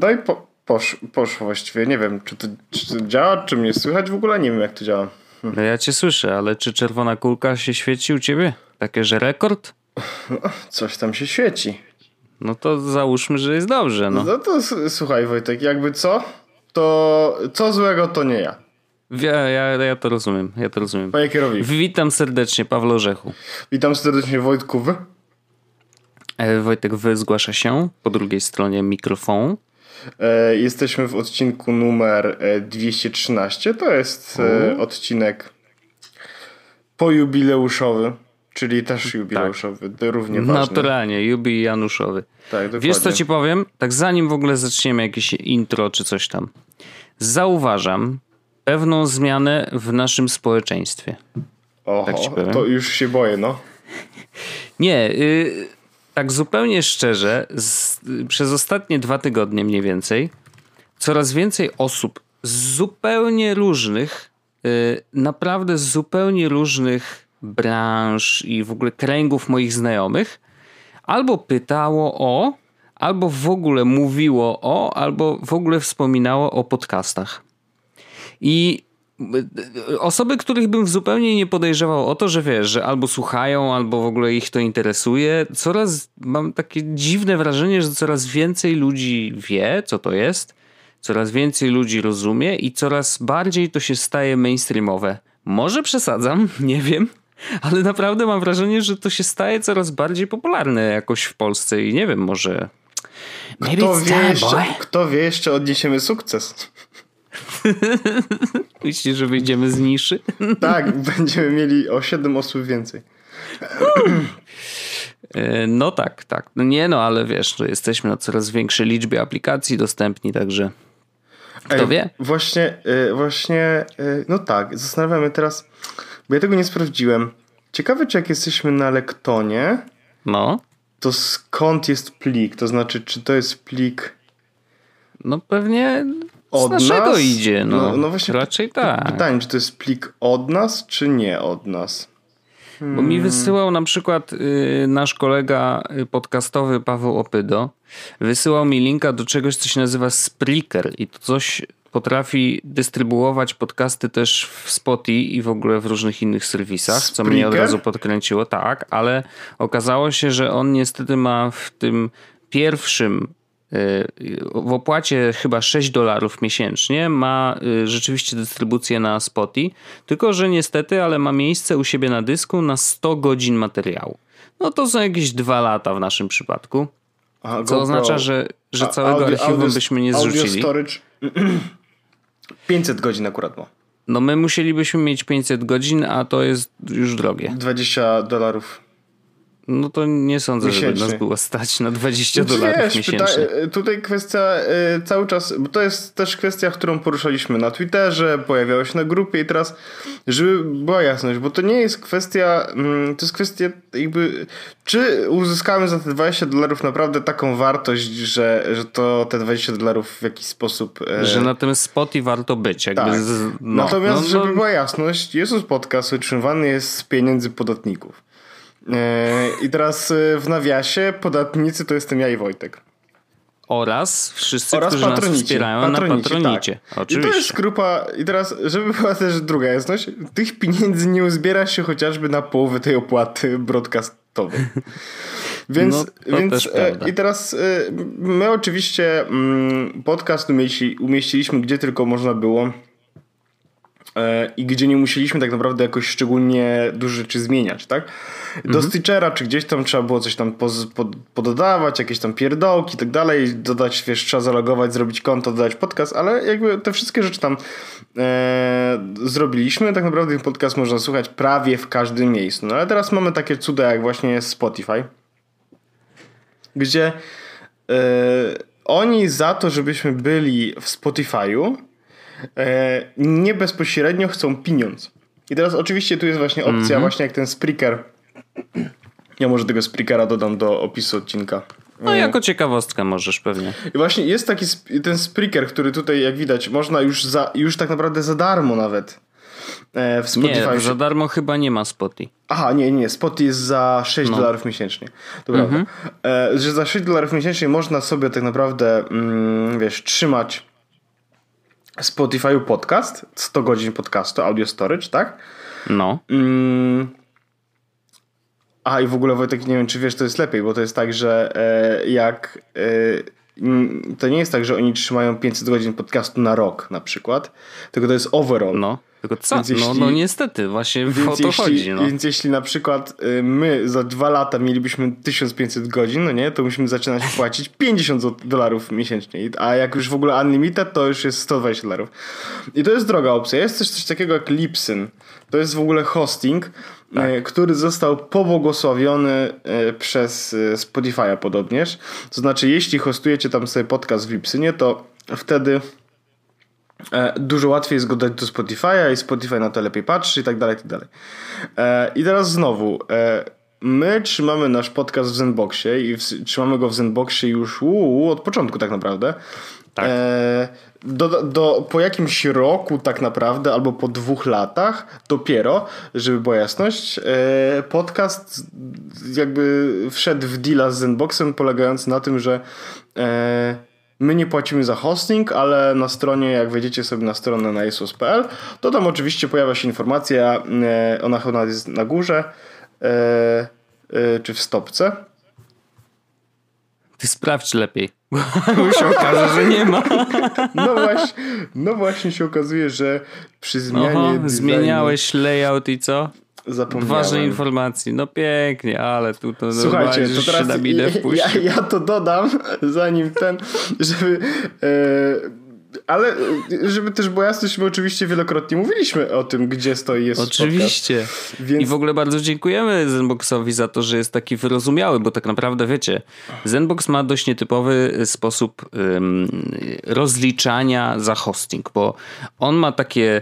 no i po, posz, poszło właściwie. Nie wiem, czy to, czy to działa, czy mnie słychać w ogóle? Nie wiem, jak to działa. No ja cię słyszę, ale czy czerwona kulka się świeci u ciebie? Takie, że rekord? No, coś tam się świeci. No to załóżmy, że jest dobrze, no. No to słuchaj Wojtek, jakby co, to co złego to nie ja. Ja, ja, ja to rozumiem, ja to rozumiem. Panie kierowniku. Witam serdecznie, Pawlo Orzechu. Witam serdecznie Wojtku, wy? E, Wojtek wy zgłasza się po drugiej stronie mikrofonu. E, jesteśmy w odcinku numer 213. To jest e, odcinek pojubileuszowy, czyli też jubileuszowy, tak. równie ważny. Naturalnie, jubileuszowy. Tak, dokładnie. Wiesz co ci powiem? Tak zanim w ogóle zaczniemy jakieś intro czy coś tam. Zauważam pewną zmianę w naszym społeczeństwie. Oho, tak to już się boję, no. Nie, y, tak zupełnie szczerze, z, przez ostatnie dwa tygodnie mniej więcej, coraz więcej osób z zupełnie różnych, y, naprawdę z zupełnie różnych branż i w ogóle kręgów moich znajomych, albo pytało o, albo w ogóle mówiło o, albo w ogóle wspominało o podcastach. I osoby, których bym zupełnie nie podejrzewał o to, że wiesz, że albo słuchają, albo w ogóle ich to interesuje, coraz mam takie dziwne wrażenie, że coraz więcej ludzi wie, co to jest, coraz więcej ludzi rozumie i coraz bardziej to się staje mainstreamowe. Może przesadzam, nie wiem, ale naprawdę mam wrażenie, że to się staje coraz bardziej popularne jakoś w Polsce i nie wiem, może. Kto wie, jeszcze, kto wie, jeszcze odniesiemy sukces. Myślisz, że wyjdziemy z niszy? tak, będziemy mieli o 7 osób więcej. E, no tak, tak. No nie no, ale wiesz, że jesteśmy na coraz większej liczbie aplikacji dostępni, także kto Ej, wie? Właśnie, e, właśnie, e, no tak, zastanawiamy teraz, bo ja tego nie sprawdziłem. Ciekawe, czy jak jesteśmy na Lektonie, no. to skąd jest plik? To znaczy, czy to jest plik... No pewnie od z naszego nas? idzie, no. no. no. właśnie Raczej tak. Pytanie, czy to jest plik od nas, czy nie od nas? Hmm. Bo mi wysyłał na przykład y, nasz kolega y, podcastowy Paweł Opydo, wysyłał mi linka do czegoś, co się nazywa Spreaker i to coś potrafi dystrybuować podcasty też w Spotify i w ogóle w różnych innych serwisach, Spreaker? co mnie od razu podkręciło, tak, ale okazało się, że on niestety ma w tym pierwszym w opłacie chyba 6 dolarów miesięcznie ma y, rzeczywiście dystrybucję na Spotify, tylko że niestety, ale ma miejsce u siebie na dysku na 100 godzin materiału. No to są jakieś dwa lata w naszym przypadku. Aha, co oznacza, że, że całego audio, archiwum audio, byśmy nie zrzucili. Audio storage 500 godzin akurat ma. No my musielibyśmy mieć 500 godzin, a to jest już drogie. 20 dolarów no to nie sądzę, miesięcznie. żeby nas było stać na 20 znaczy, dolarów miesięcznie. Pyta, tutaj kwestia y, cały czas, bo to jest też kwestia, którą poruszaliśmy na Twitterze, pojawiało się na grupie i teraz, żeby była jasność, bo to nie jest kwestia, mm, to jest kwestia jakby, czy uzyskamy za te 20 dolarów naprawdę taką wartość, że, że to te 20 dolarów w jakiś sposób... E... Że na tym spoty warto być. Jakby tak. z, no, Natomiast, no, żeby no... była jasność, Jezus Podcast utrzymywany jest z pieniędzy podatników. E, I teraz e, w nawiasie podatnicy to jestem ja i Wojtek. Oraz wszyscy, Oraz którzy patronici, nas wspierają patronici, na Patronicie. Tak. Oczywiście. I to jest grupa, i teraz, żeby była też druga jasność, tych pieniędzy nie uzbiera się chociażby na połowę tej opłaty broadcastowej. Więc, no, więc e, i teraz my oczywiście mm, podcast umieści, umieściliśmy gdzie tylko można było i gdzie nie musieliśmy tak naprawdę jakoś szczególnie dużo rzeczy zmieniać, tak? do mhm. Stitchera, czy gdzieś tam trzeba było coś tam poz, pod, pododawać, jakieś tam pierdołki i tak dalej, dodać, wiesz, trzeba zalogować, zrobić konto, dodać podcast, ale jakby te wszystkie rzeczy tam e, zrobiliśmy. Tak naprawdę ten podcast można słuchać prawie w każdym miejscu. No ale teraz mamy takie cuda jak właśnie Spotify, gdzie e, oni za to, żebyśmy byli w Spotify'u, e, nie bezpośrednio chcą pieniądz. I teraz oczywiście tu jest właśnie opcja, mm -hmm. właśnie jak ten Spreaker ja może tego Spreakera dodam do opisu odcinka. No jako ciekawostkę możesz pewnie. I właśnie jest taki ten Spreaker, który tutaj jak widać można już za, już tak naprawdę za darmo nawet E, w Spotify. Nie, za darmo chyba nie ma Spotify. Aha, nie, nie. Spotify jest za 6 no. dolarów miesięcznie. To mhm. prawda. E, że za 6 dolarów miesięcznie można sobie tak naprawdę, mm, wiesz, trzymać Spotify podcast, 100 godzin podcastu, audio storage, tak? No. Mm, a i w ogóle Wojtek, nie wiem czy wiesz, to jest lepiej, bo to jest tak, że e, jak e, to nie jest tak, że oni trzymają 500 godzin podcastu na rok na przykład, tylko to jest overall. No. Tylko co? No, no niestety, właśnie więc o to jeśli, chodzi. No. Więc jeśli na przykład y, my za dwa lata mielibyśmy 1500 godzin, no nie, to musimy zaczynać płacić 50 dolarów miesięcznie. A jak już w ogóle unlimited, to już jest 120 dolarów. I to jest droga opcja. Jest też coś takiego jak Lipsyn. To jest w ogóle hosting, tak. Y, który został pobłogosławiony y, przez Spotify'a podobnież. To znaczy, jeśli hostujecie tam sobie podcast w Lipsynie, to wtedy dużo łatwiej jest go dać do Spotify'a i Spotify na to lepiej patrzy i tak dalej, i tak dalej. E, I teraz znowu, e, my trzymamy nasz podcast w Zenboxie i w, trzymamy go w Zenboxie już uu, od początku tak naprawdę. Tak. Do, do, po jakimś roku tak naprawdę, albo po dwóch latach dopiero, żeby była jasność, podcast jakby wszedł w deala z Zenboxem polegający na tym, że My nie płacimy za hosting, ale na stronie, jak wejdziecie sobie na stronę na jesus.pl, to tam oczywiście pojawia się informacja, e, ona chyba jest na górze, e, e, czy w stopce. Ty sprawdź lepiej, bo się okaże, że nie ma. No właśnie, no właśnie się okazuje, że przy zmianie Oho, designu... Zmieniałeś layout i co? Zapomniałem. Ważnej informacji. No pięknie, ale tu to Słuchajcie, to teraz ja, ja, to dodam, zanim ten, żeby... E, ale żeby też było jasność, my oczywiście wielokrotnie mówiliśmy o tym, gdzie stoi jest Oczywiście. Więc... I w ogóle bardzo dziękujemy Zenboxowi za to, że jest taki wyrozumiały, bo tak naprawdę wiecie, Zenbox ma dość nietypowy sposób um, rozliczania za hosting, bo on ma takie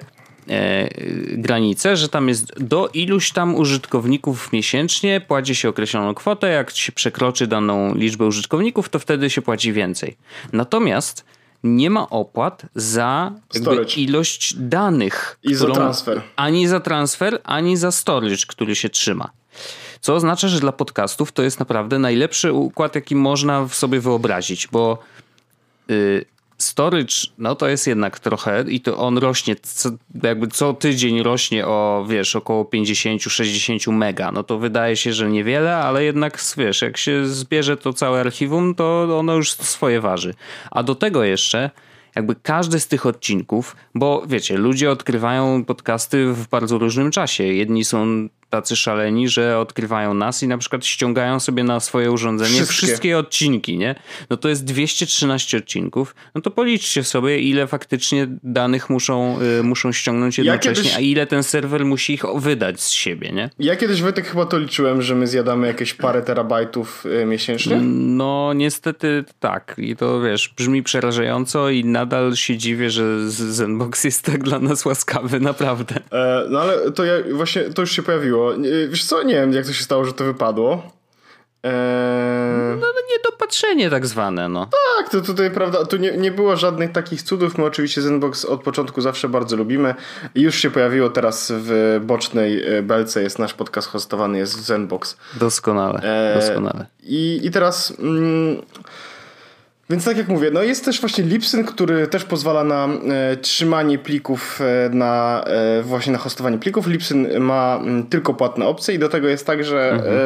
e, granice, że tam jest do iluś tam użytkowników miesięcznie płaci się określoną kwotę, jak się przekroczy daną liczbę użytkowników, to wtedy się płaci więcej. Natomiast nie ma opłat za ilość danych. I którą, za transfer. Ani za transfer, ani za storage, który się trzyma. Co oznacza, że dla podcastów to jest naprawdę najlepszy układ, jaki można w sobie wyobrazić, bo yy, storage, no to jest jednak trochę i to on rośnie, co, jakby co tydzień rośnie o, wiesz, około 50-60 mega. No to wydaje się, że niewiele, ale jednak, wiesz, jak się zbierze to całe archiwum, to ono już swoje waży. A do tego jeszcze jakby każdy z tych odcinków, bo wiecie, ludzie odkrywają podcasty w bardzo różnym czasie. Jedni są tacy szaleni, że odkrywają nas i na przykład ściągają sobie na swoje urządzenie wszystkie, wszystkie odcinki, nie? No to jest 213 odcinków. No to policzcie sobie, ile faktycznie danych muszą, y, muszą ściągnąć jednocześnie, ja kiedyś... a ile ten serwer musi ich wydać z siebie, nie? Ja kiedyś Wojtek chyba to liczyłem, że my zjadamy jakieś parę terabajtów y, miesięcznie. No niestety tak. I to wiesz, brzmi przerażająco i nadal się dziwię, że Zenbox jest tak dla nas łaskawy, naprawdę. E, no ale to ja właśnie, to już się pojawiło Wiesz co, nie wiem jak to się stało, że to wypadło. Eee... No, niedopatrzenie tak zwane, no. Tak, to tutaj prawda, tu nie, nie było żadnych takich cudów. My oczywiście Zenbox od początku zawsze bardzo lubimy. Już się pojawiło teraz w bocznej e, belce jest nasz podcast hostowany, jest Zenbox. Doskonale, eee, doskonale. I, i teraz... Mm, więc tak jak mówię, no jest też właśnie Lipsyn, który też pozwala na e, trzymanie plików, e, na e, właśnie na hostowanie plików. Lipsyn ma m, mm, tylko płatne opcje i do tego jest tak, że mhm. e,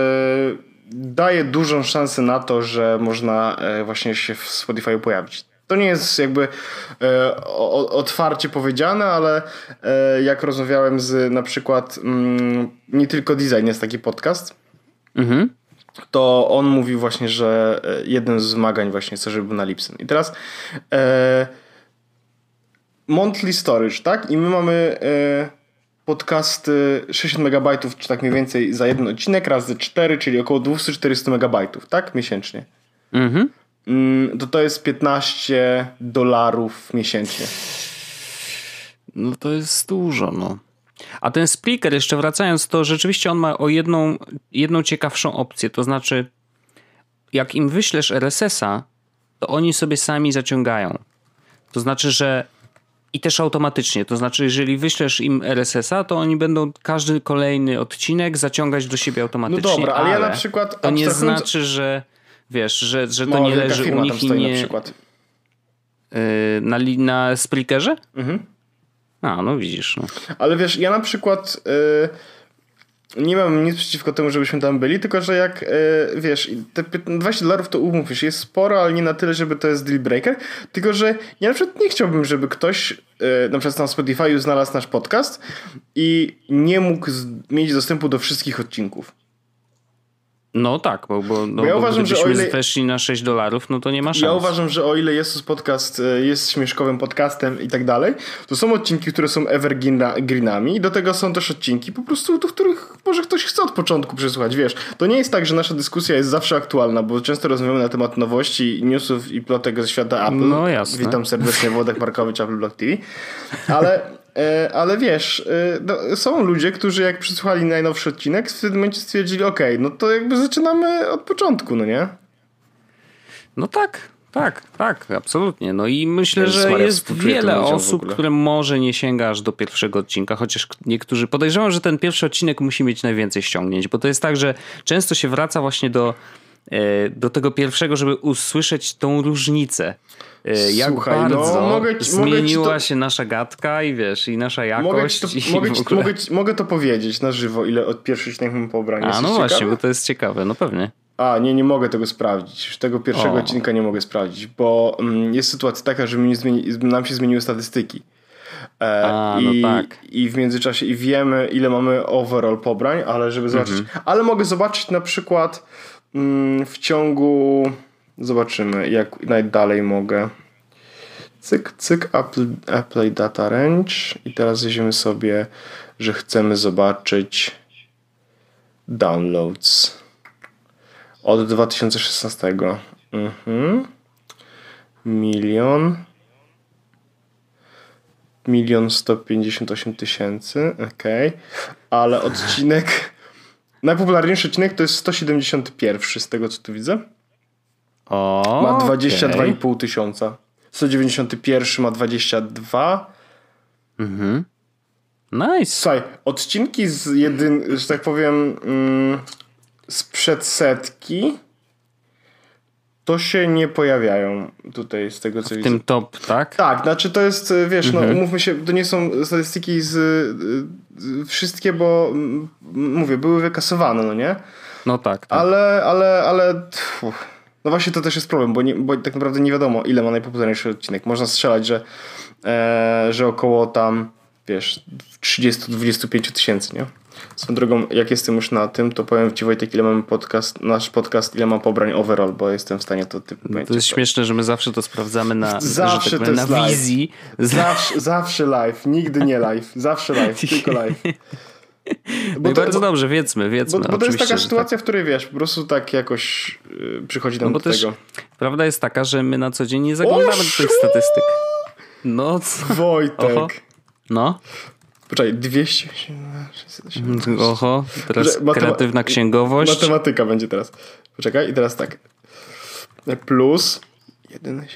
daje dużą szansę na to, że można e, właśnie się w Spotify pojawić. To nie jest jakby e, o, otwarcie powiedziane, ale jak rozmawiałem z na przykład mm, nie tylko design jest taki podcast. Mhm to on mówił właśnie, że e, jeden z wymagań właśnie chce, żeby był na Lipsyn. I teraz e, monthly storage, tak? I my mamy e, podcasty 60 MB, czy tak mniej więcej za jeden odcinek razy 4, czyli około 200-400 MB, tak? Miesięcznie. Mhm. Mm, to to jest 15 dolarów miesięcznie. No to jest dużo, no. A ten Spreaker, jeszcze wracając, to rzeczywiście on ma o jedną, jedną ciekawszą opcję. To znaczy, jak im wyślesz RSS-a, to oni sobie sami zaciągają. To znaczy, że i też automatycznie. To znaczy, jeżeli wyślesz im RSS-a, to oni będą każdy kolejny odcinek zaciągać do siebie automatycznie. No dobra, ale, ale ja na przykład. To nie znaczy, że wiesz, że, że to nie leży u nich i nie. Na przykład. Yy, na, na? Mhm. A, no widzisz. No. Ale wiesz, ja na przykład. Yy nie mam nic przeciwko temu, żebyśmy tam byli, tylko że jak e, wiesz, te 20 dolarów to umów, jest sporo, ale nie na tyle, żeby to jest deal breaker. Tylko, że ja na przykład nie chciałbym, żeby ktoś e, na przykład na Spotify znalazł nasz podcast i nie mógł mieć dostępu do wszystkich odcinków. No tak, bo, bo, no, bo ja bo uważam, że o ile weszli na 6 dolarów, no to nie ma szans. Ja uważam, że o ile jest podcast e, jest śmieszkowym podcastem i tak dalej, to są odcinki, które są evergreenami i do tego są też odcinki po prostu, do których może ktoś chce od początku przesłuchać, wiesz. To nie jest tak, że nasza dyskusja jest zawsze aktualna, bo często rozmawiamy na temat nowości, newsów i plotek ze świata Apple. No jasne. Witam serdecznie, Włodek Markowicz, Apple Block TV. Ale ale wiesz, e, no, są ludzie, którzy jak przesłuchali najnowszy odcinek, w tym momencie stwierdzili, ok, no to jakby zaczynamy od początku, no nie? No tak, tak, tak, absolutnie. No i myślę, że jest wiele osób, które może nie sięga aż do pierwszego odcinka, chociaż niektórzy podejrzewam, że ten pierwszy odcinek musi mieć najwięcej ściągnięć, bo to jest tak, że często się wraca właśnie do, e, do tego pierwszego, żeby usłyszeć tą różnicę E, jak Słuchaj, no, bardzo no, mogę, zmieniła mogę to... się nasza gadka i wiesz, i nasza jakość. Mogę, to, mogę, ogóle... mogę, mogę, to powiedzieć na żywo, ile od pierwszych mam pobrać. A, no właśnie, bo to jest ciekawe, no pewnie. A, nie, nie mogę tego sprawdzić. Już tego pierwszego o. odcinka nie mogę sprawdzić, bo mm, jest sytuacja taka, że zmieni, nam się zmieniły statystyki. E, A, no i, tak. I w międzyczasie i wiemy, ile mamy overall pobrań, ale żeby zobaczyć. Mhm. Ale mogę zobaczyć na przykład w ciągu Zobaczymy, jak najdalej mogę. Cyk, cyk, Apple Data Range. I teraz jedziemy sobie, że chcemy zobaczyć downloads od 2016. Mhm. Milion. Milion sto pięćdziesiąt osiem tysięcy. Ok. Ale odcinek. Najpopularniejszy odcinek to jest 171 z tego co tu widzę. O, ma 22,5 okay. tysiąca. 191 ma 22. Mhm. Nice. Słuchaj, odcinki z jedyn, że tak powiem, mm, sprzed setki to się nie pojawiają tutaj z tego co w widzę. W tym top, tak? Tak, znaczy to jest, wiesz, no, mhm. no umówmy się, to nie są statystyki z, z wszystkie, bo mówię, były wykasowane, no nie? No tak. tak. Ale, ale, ale... No właśnie to też jest problem, bo, nie, bo tak naprawdę nie wiadomo, ile ma najpopularniejszy odcinek. Można strzelać, że, e, że około tam, wiesz, 30-25 tysięcy, nie? Swoją drogą, jak jestem już na tym, to powiem Ci Wojtek, ile mamy podcast, nasz podcast, ile ma pobrań overall, bo jestem w stanie to no To jest śmieszne, że my zawsze to sprawdzamy na, zawsze tak powiem, na wizji. Zawsze, zawsze live, nigdy nie live, zawsze live, tylko live. Bo no to, bardzo bo, dobrze, wiedzmy, wiedzmy. Bo, bo to jest taka sytuacja, tak. w której wiesz, po prostu tak jakoś yy, przychodzi nam no do tego. Prawda jest taka, że my na co dzień nie zaglądamy do tych statystyk. No co? Wojtek. Oho. No. Poczekaj, 200. Oho, teraz kreatywna księgowość. Matematyka będzie teraz. Poczekaj, i teraz tak. Plus 1,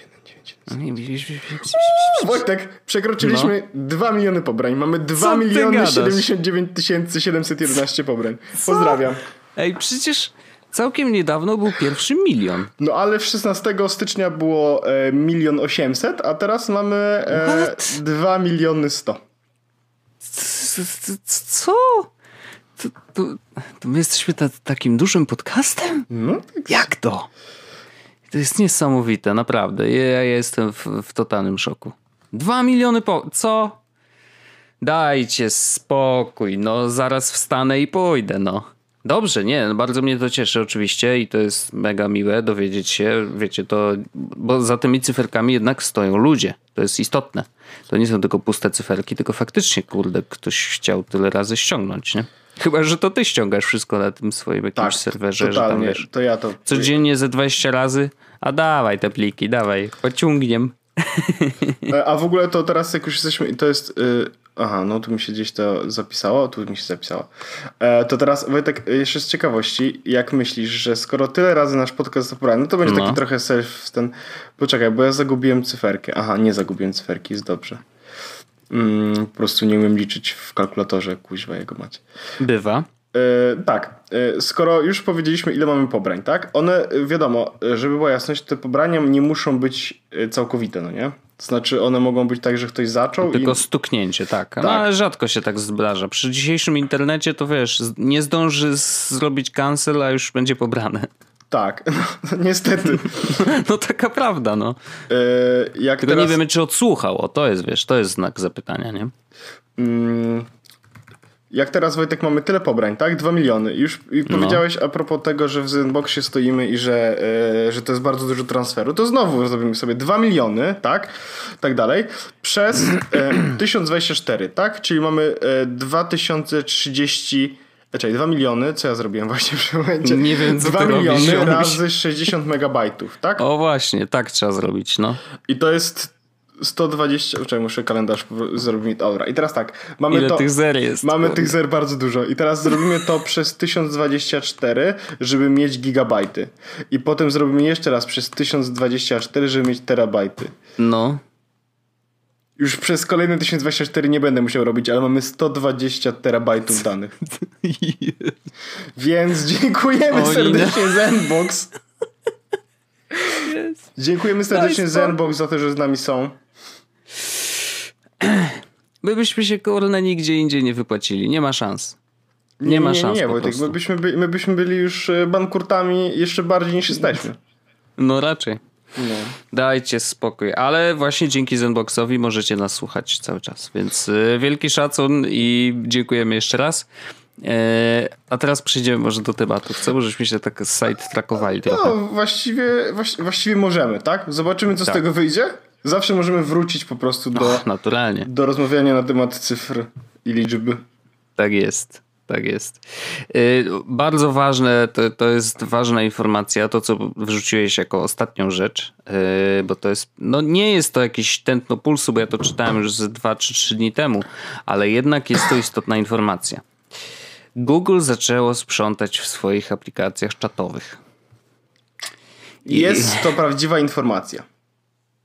Wojtek, przekroczyliśmy no. 2 miliony pobrań. Mamy 2 miliony 79 711 pobrań. Pozdrawiam. Ej, przecież całkiem niedawno był pierwszy milion. No ale 16 stycznia było e, milion 800, a teraz mamy e, 2 miliony 100. Co? To, to, to my jesteśmy ta, takim dużym podcastem? No, tak. Jak to? To jest niesamowite, naprawdę. Ja jestem w, w totalnym szoku. Dwa miliony po... Co? Dajcie spokój, no zaraz wstanę i pójdę, no. Dobrze, nie, no, bardzo mnie to cieszy oczywiście i to jest mega miłe dowiedzieć się, wiecie, to, bo za tymi cyferkami jednak stoją ludzie. To jest istotne. To nie są tylko puste cyferki, tylko faktycznie, kurde, ktoś chciał tyle razy ściągnąć, nie? Chyba, że to ty ściągasz wszystko na tym swoim jakimś tak, serwerze, totalnie. że tam wiesz, to ja to... codziennie ze 20 razy, a dawaj te pliki, dawaj, pociągniem. E, a w ogóle to teraz jak już jesteśmy, to jest... Yy, aha, no tu mi się gdzieś to zapisało, tu mi się zapisało. E, to teraz Wojtek, jeszcze z ciekawości, jak myślisz, że skoro tyle razy nasz podcast zaporany, no to będzie no. taki trochę self ten... Poczekaj, bo ja zagubiłem cyferkę. Aha, nie zagubiłem cyferki, jest dobrze. Mm, po prostu nie umiem liczyć w kalkulatorze, kuźwa jego macie. Bywa. E, tak, e, skoro już powiedzieliśmy, ile mamy pobrań, tak? One, e, wiadomo, żeby była jasność, te pobrania nie muszą być całkowite, no nie? To znaczy, one mogą być tak, że ktoś zaczął. Tylko i... stuknięcie, tak. No, tak. ale rzadko się tak zdarza. Przy dzisiejszym internecie to wiesz, nie zdąży zrobić cancel, a już będzie pobrane. Tak, no, niestety. no taka prawda, no. Yy, Tylko teraz... nie wiemy, czy odsłuchał. O, to jest, wiesz, to jest znak zapytania, nie? Mm, jak teraz Wojtek mamy tyle pobrań, tak? Dwa miliony. Już no. powiedziałeś a propos tego, że w Zenboxie stoimy i że, e, że to jest bardzo dużo transferu, to znowu zrobimy sobie dwa miliony, tak? Tak dalej. Przez e, 1024, tak? Czyli mamy e, 2030 Czekaj, 2 miliony, co ja zrobiłem właśnie w tym momencie? Nie wiem, co 2 miliony razy 60 megabajtów, tak? O właśnie, tak trzeba zrobić, no. I to jest 120, czekaj, muszę kalendarz zrobić, dobra. I teraz tak, mamy Ile to, tych zer jest? Mamy tych zer bardzo dużo i teraz zrobimy to przez 1024, żeby mieć gigabajty. I potem zrobimy jeszcze raz przez 1024, żeby mieć terabajty. No. Już przez kolejne 1024 nie będę musiał robić, ale mamy 120 terabajtów danych. Więc dziękujemy serdecznie Zenbox. Yes. Dziękujemy serdecznie Zenbox za to, że z nami są. My byśmy się kurna nigdzie indziej nie wypłacili. Nie ma szans. Nie, nie ma szans. Nie, nie, Wojtek, my byśmy, by, my byśmy byli już e, bankurtami jeszcze bardziej niż jesteśmy. No raczej. No. Dajcie spokój. Ale właśnie dzięki Zenboxowi możecie nas słuchać cały czas. Więc e, wielki szacun i dziękujemy jeszcze raz. E, a teraz przejdziemy może do tematu. Chcę, żebyśmy się tak side-trackowali trochę. No, właściwie, właściwie możemy, tak? Zobaczymy, co tak. z tego wyjdzie. Zawsze możemy wrócić po prostu do, naturalnie. do rozmawiania na temat cyfr i liczby. Tak jest. Tak jest. Yy, bardzo ważne, to, to jest ważna informacja, to co wrzuciłeś jako ostatnią rzecz, yy, bo to jest, no nie jest to jakiś tętno pulsu, bo ja to czytałem już z 2 czy 3 dni temu, ale jednak jest to istotna informacja. Google zaczęło sprzątać w swoich aplikacjach czatowych. I... Jest to prawdziwa informacja.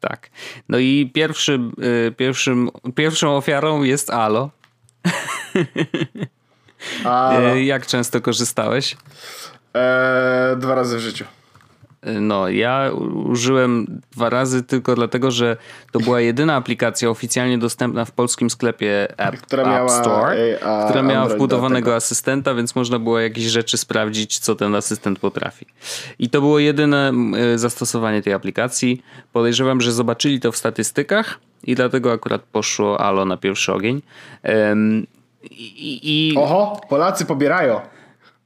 Tak. No i pierwszym, y, pierwszym, pierwszą ofiarą jest Alo. Alo. Jak często korzystałeś? Eee, dwa razy w życiu. No, ja użyłem dwa razy tylko dlatego, że to była jedyna aplikacja oficjalnie dostępna w polskim sklepie App, która App miała, Store, a, która miała wbudowanego asystenta, więc można było jakieś rzeczy sprawdzić, co ten asystent potrafi. I to było jedyne zastosowanie tej aplikacji. Podejrzewam, że zobaczyli to w statystykach i dlatego akurat poszło Alo na pierwszy ogień. Um, i, i, Oho, Polacy pobierają.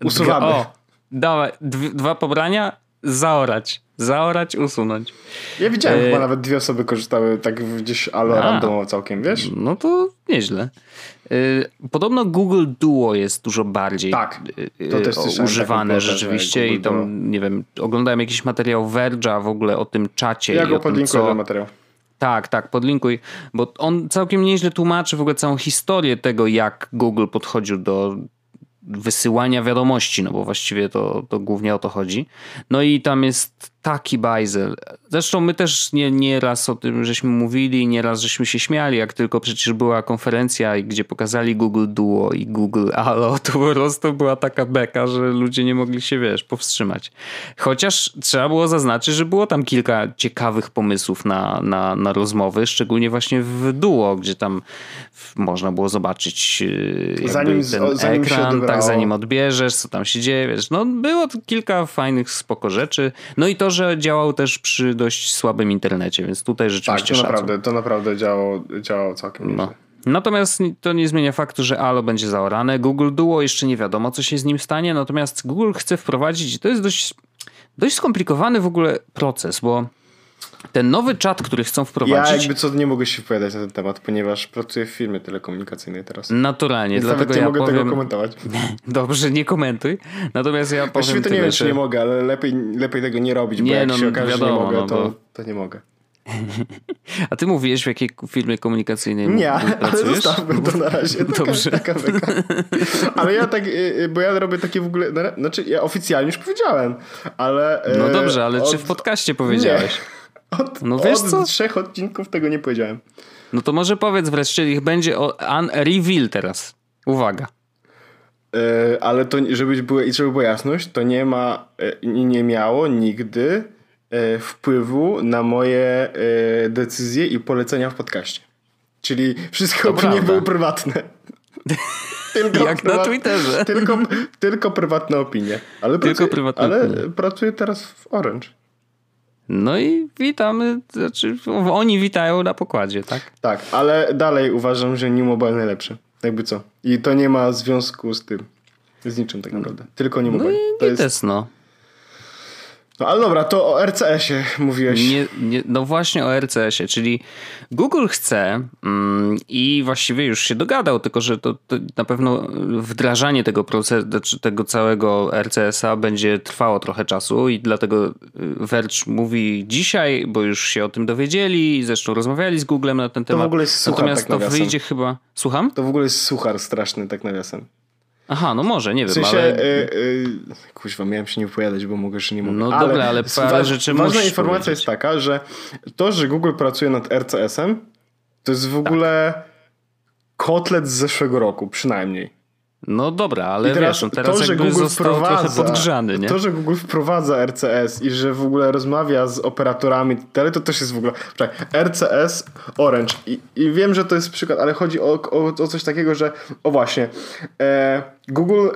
Usuwamy. O, dawaj, dwa pobrania zaorać. Zaorać, usunąć. Ja widziałem, e... chyba nawet dwie osoby korzystały tak gdzieś ale randomowo całkiem, wiesz? No to nieźle. E... Podobno Google Duo jest dużo bardziej tak, to e, też używane rzeczywiście i tam, nie wiem, oglądałem jakiś materiał Verge'a w ogóle o tym czacie. Ja go o tym, co... materiał. Tak, tak, podlinkuj, bo on całkiem nieźle tłumaczy w ogóle całą historię tego, jak Google podchodził do wysyłania wiadomości, no bo właściwie to, to głównie o to chodzi. No i tam jest taki bajzel. Zresztą my też nie, nie raz o tym żeśmy mówili, nie raz żeśmy się śmiali, jak tylko przecież była konferencja, gdzie pokazali Google Duo i Google Allo, to po prostu była taka beka, że ludzie nie mogli się, wiesz, powstrzymać. Chociaż trzeba było zaznaczyć, że było tam kilka ciekawych pomysłów na, na, na rozmowy, szczególnie właśnie w Duo, gdzie tam można było zobaczyć e, zanim, ten zanim ekran, tak, zanim odbierzesz, co tam się dzieje, wiesz. No było kilka fajnych spoko rzeczy. No i to, że działał też przy dość słabym internecie, więc tutaj rzeczywiście Tak, to naprawdę, to naprawdę działało, działało całkiem no. Natomiast to nie zmienia faktu, że Alo będzie zaorane. Google Duo jeszcze nie wiadomo, co się z nim stanie, natomiast Google chce wprowadzić, to jest dość, dość skomplikowany w ogóle proces, bo ten nowy czat, który chcą wprowadzić. Ja jakby co nie mogę się wypowiadać na ten temat, ponieważ pracuję w firmie telekomunikacyjnej teraz. Naturalnie, Więc dlatego nie ja mogę powiem... tego komentować. Dobrze, nie komentuj. Natomiast ja powiem Właściwie to nie wiem, czy nie mogę, ale lepiej, lepiej tego nie robić, nie, bo jak no, się okaże, wiadomo, że nie mogę, no, to, bo... to nie mogę. A ty mówiłeś, w jakiej firmie komunikacyjnej Nie, ale zostawmy to na razie. Taka, Dobrze. Taka ale ja tak, y, y, bo ja robię takie w ogóle, znaczy ja oficjalnie już powiedziałem, ale... No dobrze, ale od... czy w podcaście powiedziałeś? Nie. Od, no wiesz od co? trzech odcinków tego nie powiedziałem. No to może powiedz wreszcie, niech będzie o un reveal teraz. Uwaga. Yy, ale to, żeby, było, żeby była jasność, to nie ma, yy, nie miało nigdy yy, wpływu na moje decyzje i polecenia w podcaście. Czyli wszystkie to opinie prawda. były prywatne. Tylko Jak na Twitterze. Tylko, tylko prywatne opinie. Ale, pracuję, prywatne ale opinie. pracuję teraz w Orange. No i witamy, znaczy oni witają na pokładzie, tak? Tak, ale dalej uważam, że New Mobile najlepszy. Jakby co. I to nie ma związku z tym. Z niczym tak naprawdę. Tylko New Mobile. No i to jest... Też, no. No ale dobra, to o RCS-ie mówiłeś. Nie, nie, no właśnie o RCS-ie, czyli Google chce mm, i właściwie już się dogadał, tylko że to, to na pewno wdrażanie tego procesu, znaczy tego całego RCS-a będzie trwało trochę czasu i dlatego y, Verge mówi dzisiaj, bo już się o tym dowiedzieli, zresztą rozmawiali z Googlem na ten temat. To w ogóle jest suchar, Natomiast tak to wyjdzie chyba... Słucham? To w ogóle jest suchar straszny, tak nawiasem. Aha, no może, nie wiem, w sensie, ale... Y, y, kuźwa, miałem się nie wypowiadać, bo mogę, że nie mogę. No ale dobra, ale parę rzeczy Ważna informacja powiedzieć. jest taka, że to, że Google pracuje nad RCS-em, to jest w ogóle tak. kotlet z zeszłego roku, przynajmniej. No dobra, ale teraz, wiesz, no teraz to, że Google wprowadza, podgrzany, nie? To, że Google wprowadza RCS i że w ogóle rozmawia z operatorami dalej, to też jest w ogóle... Czekaj, RCS Orange I, i wiem, że to jest przykład, ale chodzi o, o, o coś takiego, że o właśnie e, Google e,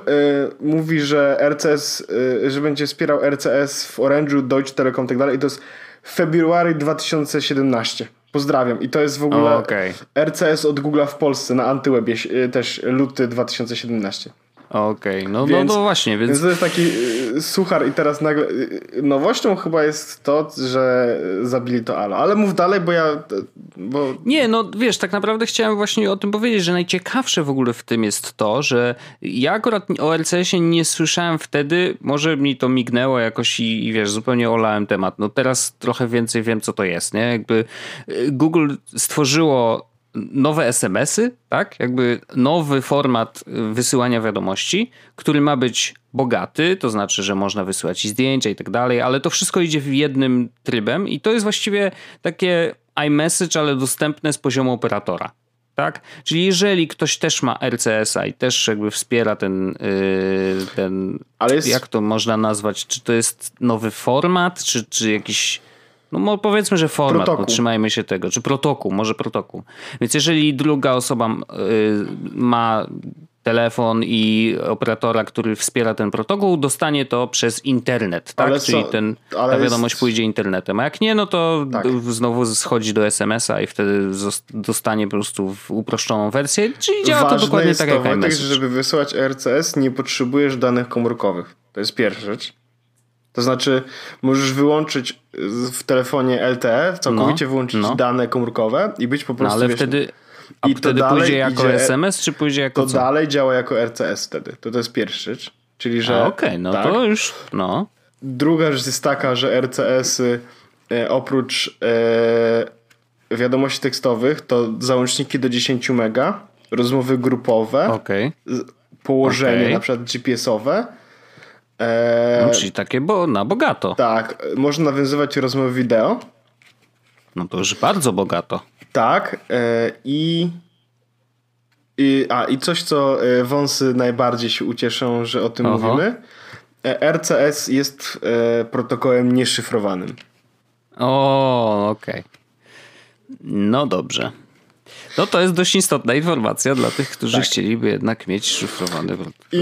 mówi, że RCS, e, że będzie wspierał RCS w Orange'u, Deutsche Telekom i tak dalej i to jest February 2017. Pozdrawiam. I to jest w ogóle okay. RCS od Google w Polsce na Antywebie y, też luty 2017. Okej, okay. no, więc, no, no właśnie. Więc... więc to jest taki y, suchar i teraz nagle y, nowością chyba jest to, że zabili to Alo. Ale mów dalej, bo ja... Bo... Nie, no wiesz, tak naprawdę chciałem właśnie o tym powiedzieć, że najciekawsze w ogóle w tym jest to, że ja akurat o LCS-ie nie słyszałem wtedy, może mi to mignęło jakoś i, i wiesz, zupełnie olałem temat. No teraz trochę więcej wiem, co to jest, nie? Jakby Google stworzyło nowe SMS-y, tak? Jakby nowy format wysyłania wiadomości, który ma być bogaty, to znaczy, że można wysyłać i zdjęcia i tak dalej, ale to wszystko idzie w jednym trybem i to jest właściwie takie iMessage, ale dostępne z poziomu operatora. Tak? Czyli jeżeli ktoś też ma RCS-a i też jakby wspiera ten, yy, ten jest... jak to można nazwać, czy to jest nowy format, czy, czy jakiś no powiedzmy, że format, protokół. trzymajmy się tego, czy protokół, może protokół. Więc jeżeli druga osoba y, ma telefon i operatora, który wspiera ten protokół, dostanie to przez internet, tak? Czyli ten, ta wiadomość jest... pójdzie internetem. A jak nie, no to tak. znowu schodzi do SMS-a i wtedy dostanie po prostu uproszczoną wersję. Czyli działa Ważne to dokładnie tak jak iMessage. żeby wysyłać RCS nie potrzebujesz danych komórkowych. To jest pierwsza rzecz. To znaczy, możesz wyłączyć w telefonie LTE, całkowicie no, wyłączyć no. dane komórkowe i być po no, prostu. No, ale wiesz, wtedy. A I wtedy to pójdzie jako idzie, SMS, czy pójdzie jako. To co? dalej działa jako RCS wtedy. To, to jest pierwsza rzecz. Czyli, że. Okej, okay, no tak. to już. No. Druga rzecz jest taka, że RCS-y e, oprócz e, wiadomości tekstowych to załączniki do 10 mega, rozmowy grupowe, okay. położenie okay. na przykład GPS-owe E, no, czyli takie bo na bogato. Tak, można nawiązywać rozmowy wideo. No to już bardzo bogato. Tak e, i, i, a, i coś, co e, wąsy najbardziej się ucieszą, że o tym Oho. mówimy. E, RCS jest e, protokołem nieszyfrowanym. O, okej. Okay. No dobrze. No to jest dość istotna informacja dla tych, którzy tak. chcieliby jednak mieć szyfrowane I,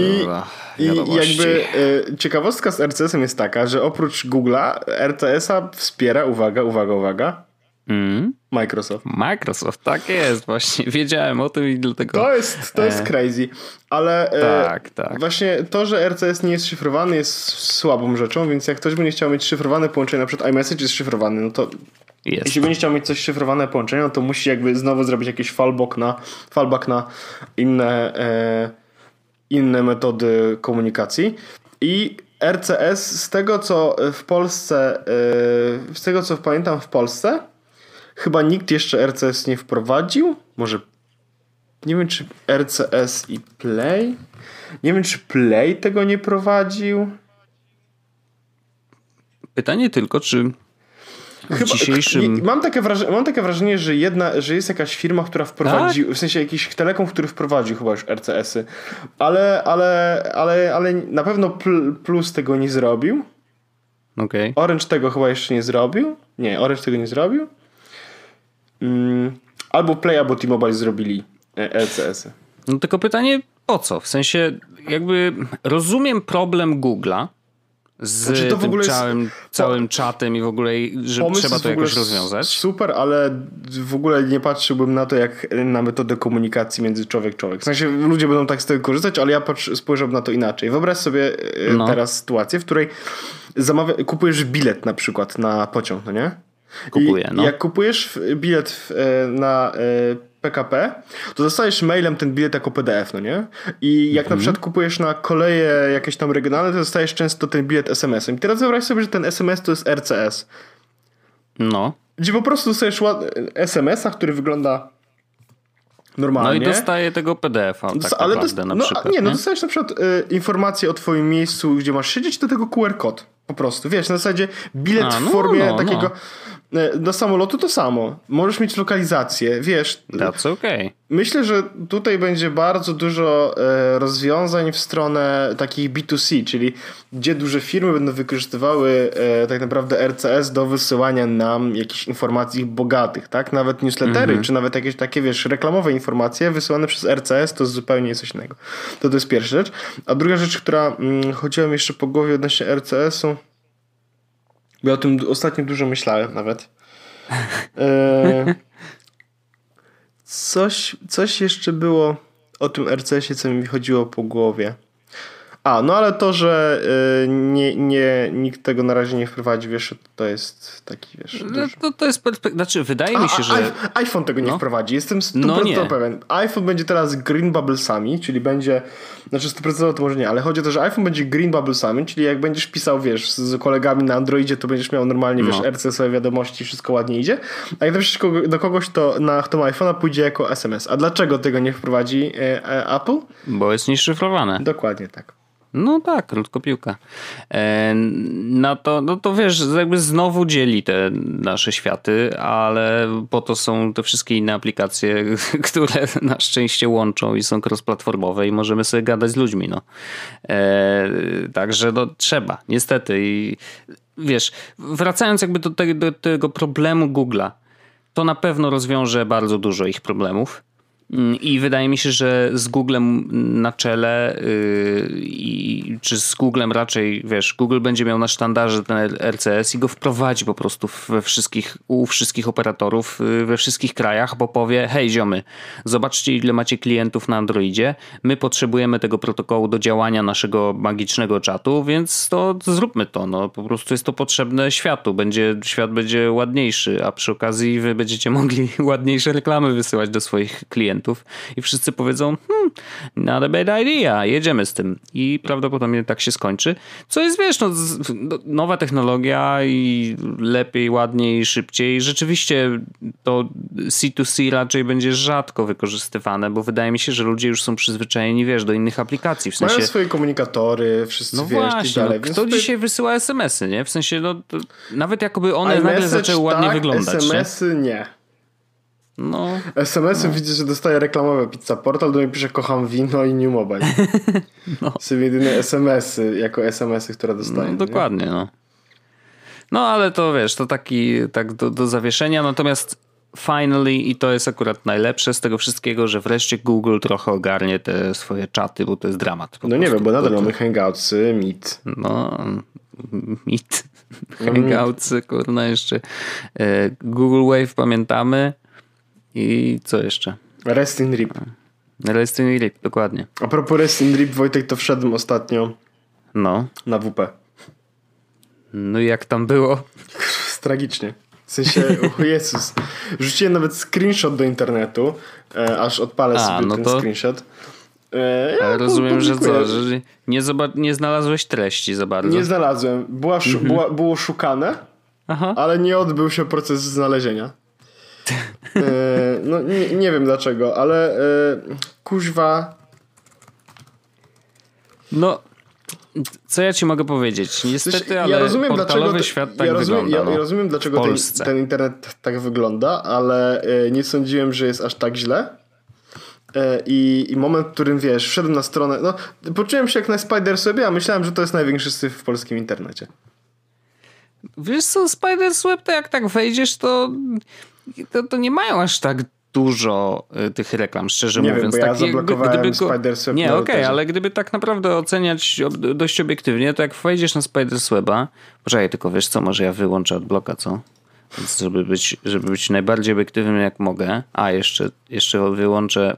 i jakby y, ciekawostka z RCS-em jest taka, że oprócz Google'a RCS-a wspiera, uwaga, uwaga, uwaga, mm. Microsoft. Microsoft, tak jest, właśnie wiedziałem o tym i dlatego... To jest, to jest e... crazy, ale e, tak, tak. właśnie to, że RCS nie jest szyfrowany jest słabą rzeczą, więc jak ktoś będzie chciał mieć szyfrowane połączenie, na przykład iMessage jest szyfrowany, no to jest. Jeśli będzie chciał mieć coś szyfrowane połączenie, no to musi jakby znowu zrobić jakiś fallback na, fallback na inne, e, inne metody komunikacji. I RCS z tego co w Polsce, e, z tego co pamiętam w Polsce, chyba nikt jeszcze RCS nie wprowadził. Może nie wiem czy RCS i Play. Nie wiem czy Play tego nie prowadził. Pytanie tylko, czy w dzisiejszym... mam, takie wrażenie, mam takie wrażenie, że, jedna, że jest jakaś firma, która wprowadzi, tak? w sensie jakiś telekom, który wprowadził chyba już RCS-y, ale, ale, ale, ale na pewno Plus tego nie zrobił. Okay. Orange tego chyba jeszcze nie zrobił. Nie, Orange tego nie zrobił. Mm, albo Play, albo T-Mobile zrobili LCS-y. No tylko pytanie, po co? W sensie, jakby rozumiem problem Google'a, z znaczy tym całym, jest, całym czatem i w ogóle, że trzeba to jakoś rozwiązać. Super, ale w ogóle nie patrzyłbym na to jak na metodę komunikacji między człowiek-człowiek. W sensie ludzie będą tak z tego korzystać, ale ja patrz, spojrzałbym na to inaczej. Wyobraź sobie e, no. teraz sytuację, w której zamawia, kupujesz bilet na przykład na pociąg, no nie? Kupuję, I no. Jak kupujesz bilet w, e, na e, PKP, to dostajesz mailem ten bilet jako PDF, no nie? I jak na mhm. przykład kupujesz na koleje jakieś tam regionalne, to dostajesz często ten bilet SMS-em. I teraz wyobraź sobie, że ten SMS to jest RCS. No. Gdzie po prostu dostajesz SMS-a, który wygląda normalnie. No i dostaje tego PDF-a tak Ale naprawdę, na no, przykład. Nie, no no dostajesz na przykład y, informację o twoim miejscu, gdzie masz siedzieć, do tego QR kod. Po prostu, wiesz, na zasadzie bilet A, no, w formie no, takiego... No do samolotu to samo. Możesz mieć lokalizację, wiesz. That's okay. Myślę, że tutaj będzie bardzo dużo e, rozwiązań w stronę takich B2C, czyli gdzie duże firmy będą wykorzystywały e, tak naprawdę RCS do wysyłania nam jakichś informacji bogatych, tak? Nawet newslettery, mm -hmm. czy nawet jakieś takie, wiesz, reklamowe informacje wysyłane przez RCS to zupełnie coś innego. To to jest pierwsza rzecz. A druga rzecz, która mm, chodziła mi jeszcze po głowie odnośnie RCS-u, bo ja o tym ostatnio dużo myślałem nawet. E, coś, coś jeszcze było o tym RCS-ie, co mi chodziło po głowie. A, no ale to, że y, nie, nie, nikt tego na razie nie wprowadzi, wiesz, to jest taki, wiesz... No, to, to jest perspektywa, znaczy wydaje mi się, że... iPhone tego nie no. wprowadzi, jestem 100% no nie. pewien. iPhone będzie teraz green bubblesami, czyli będzie, znaczy 100% to może nie, ale chodzi o to, że iPhone będzie green bubblesami, czyli jak będziesz pisał, wiesz, z kolegami na Androidzie, to będziesz miał normalnie, no. wiesz, RCS-owe wiadomości, wszystko ładnie idzie, a jak napiszesz do kogoś, to na tą iPhone'a pójdzie jako SMS. A dlaczego tego nie wprowadzi e, e, Apple? Bo jest nieszyfrowane. Dokładnie tak. No tak, krótkopiłka. E, no to, no to wiesz, jakby znowu dzieli te nasze światy, ale po to są te wszystkie inne aplikacje, które na szczęście łączą i są cross-platformowe i możemy sobie gadać z ludźmi. No. E, także no, trzeba, niestety. I wiesz, wracając jakby do, te, do tego problemu Google'a, to na pewno rozwiąże bardzo dużo ich problemów I wydaje mi się, że z Googlem na czele yy, czy z Googlem raczej, wiesz, Google będzie miał na sztandarze ten RCS i go wprowadzi po prostu we wszystkich, u wszystkich operatorów yy, we wszystkich krajach, bo powie, hej ziomy, zobaczcie ile macie klientów na Androidzie, my potrzebujemy tego protokołu do działania naszego magicznego czatu, więc to zróbmy to, no. Po prostu jest to potrzebne światu, będzie, świat będzie ładniejszy, a przy okazji wy będziecie mogli ładniejsze reklamy wysyłać do swoich klientów klientów i wszyscy powiedzą, hmm, not a bad idea, jedziemy z tym. I prawdopodobnie tak się skończy. Co jest, wiesz, no, no, nowa technologia i lepiej, ładniej, szybciej. Rzeczywiście to C2C raczej będzie rzadko wykorzystywane, bo wydaje mi się, że ludzie już są przyzwyczajeni, wiesz, do innych aplikacji. W sensie... Mają swoje komunikatory, wszyscy no wiesz, właśnie, dalej. No, kto dzisiaj wysyła SMS-y, nie? W sensie, no, nawet jakoby one nagle zaczęły ładnie tak, wyglądać. SMS-y nie. nie. No. SMS-y no. widzę, że dostaję reklamowe Pizza Portal, do mnie pisze kocham wino i New Mobile. no. Są jedyne SMS-y, jako SMS-y, które dostaję. No, dokładnie, no. No ale to wiesz, to taki tak do, do zawieszenia, natomiast finally i to jest akurat najlepsze z tego wszystkiego, że wreszcie Google trochę ogarnie te swoje czaty, bo to jest dramat. No nie wiem, bo nadal to... mamy Hangoutsy, Meet. No, Meet, Hangoutsy, kurna jeszcze. E, Google Wave pamiętamy. I co jeszcze? Rest in Rip. Rest in Rip, dokładnie. A propos Rest in Rip, Wojtek, to wszedłem ostatnio no. na WP. No i jak tam było? Tragicznie. W sensie, o Jezus. Rzuciłem nawet screenshot do internetu, e, aż odpalę A, sobie no ten to... screenshot. E, ja rozumiem, że co, że nie, nie znalazłeś treści za bardzo. Nie znalazłem. Była, mhm. była, było szukane, Aha. ale nie odbył się proces znalezienia. E, no nie, nie, wiem dlaczego, ale e, kuźwa. No, co ja ci mogę powiedzieć? Niestety, ale ja rozumiem, dlaczego świat tak ja rozumiem, wygląda. Ja, ja rozumiem, dlaczego ten, ten, internet tak wygląda, ale e, nie sądziłem, że jest aż tak źle. E, I, I moment, w którym wiesz, wszedłem na stronę, no poczułem się jak na Spider sobie, a myślałem, że to jest największy syf w polskim internecie. Wiesz co, Spider Web, to jak tak wejdziesz, to, to, to nie mają aż tak dużo y, tych reklam, szczerze nie mówiąc. Wiem, bo ja zablokowałem gdyby go... Nie, okej, okay, ale gdyby tak naprawdę oceniać dość obiektywnie, to jak wejdziesz na Spidersweba, poczekaj, tylko wiesz co, może ja wyłączę od bloka, co? Więc żeby być, żeby być najbardziej obiektywnym jak mogę, a jeszcze, jeszcze wyłączę,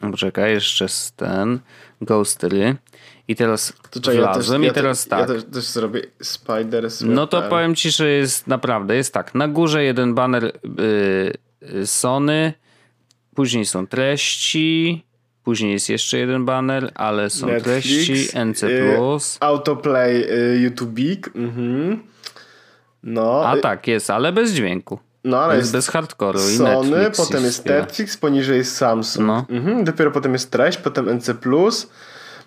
poczekaj, jeszcze ten Ghostery i teraz to czekaj, wlazłem ja też, i teraz ja tak. Ja też, też zrobię Spiders. No to powiem ci, że jest naprawdę, jest tak, na górze jeden banner yy, Sony, Później są treści, później jest jeszcze jeden banner, ale są Netflix, treści, NC+. Y, autoplay y, YouTube. Mhm. No. A tak, jest, ale bez dźwięku. No, ale jest, jest bez hardcore'u Sony, i Netflix potem jest Netflix, poniżej jest Samsung. No. Mhm. Dopiero potem jest treść, potem NC+.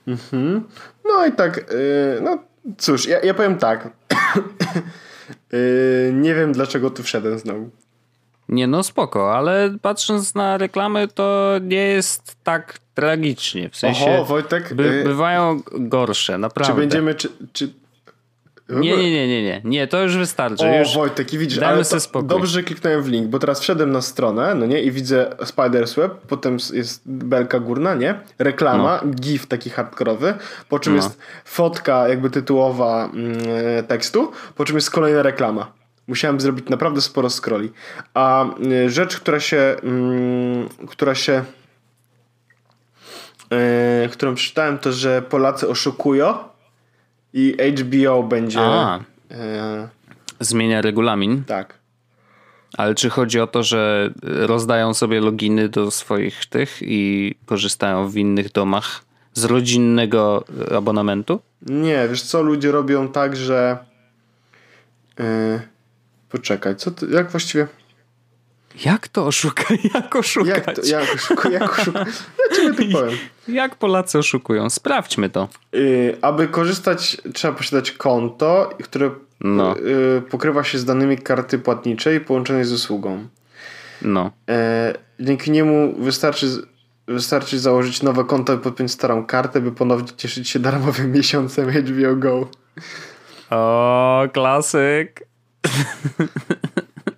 Mhm. No i tak, yy, no cóż, ja, ja powiem tak. yy, nie wiem dlaczego tu wszedłem znowu. Nie no, spoko, ale patrząc na reklamy, to nie jest tak tragicznie. W sensie Oho, Wojtek, by, y- bywają gorsze, naprawdę. Czy będziemy, czy, czy... Nie, nie, nie, nie, nie, nie, to już wystarczy. O, już Wojtek, i widzisz, ale dobrze, że kliknąłem w link, bo teraz wszedłem na stronę, no nie, i widzę Spider's Web, potem jest belka górna, nie, reklama, no. gif taki hardkorowy, po czym no. jest fotka jakby tytułowa mm, tekstu, po czym jest kolejna reklama. Musiałem zrobić naprawdę sporo scrolli. A y, rzecz, która się, mm, która się, yy, którą przeczytałem, to że Polacy oszukują i HBO będzie. A, yy, zmienia regulamin. Tak. Ale czy chodzi o to, że rozdają sobie loginy do swoich tych i korzystają w innych domach z rodzinnego abonamentu? Nie, wiesz co, ludzie robią tak, że. Yy, Poczekaj, co ty, jak właściwie... Jak to oszukać? Jak oszukać? Jak, to, jak, oszuka, jak oszukać? Ja ciebie powiem. Jak Polacy oszukują? Sprawdźmy to. Yy, aby korzystać, trzeba posiadać konto, które no. yy, pokrywa się z danymi karty płatniczej połączonej z usługą. No. Yy, dzięki niemu wystarczy, wystarczy założyć nowe konto i podpiąć starą kartę, by ponownie cieszyć się darmowym miesiącem HBO Go. O, klasyk.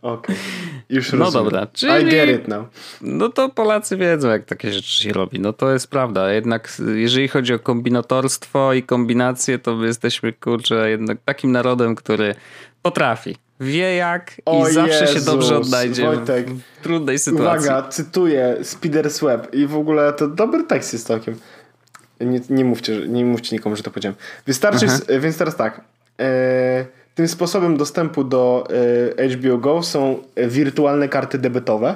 Okej, okay. już No rozumiem. dobra, czyli... I get it now. No to Polacy wiedzą, jak takie rzeczy się robi. No to jest prawda. Jednak jeżeli chodzi o kombinatorstwo i kombinacje, to my jesteśmy, kurczę, jednak takim narodem, który potrafi. Wie jak o i zawsze Jezus, się dobrze odnajdzie Wojtek, w trudnej sytuacji. Uwaga, cytuję Spider's Web i w ogóle to dobry tekst jest całkiem. Nie, nie, mówcie, nie mówcie nikomu, że to powiedziałem. Wystarczy, więc teraz tak. E, tym sposobem dostępu do e, HBO Go są wirtualne karty debetowe.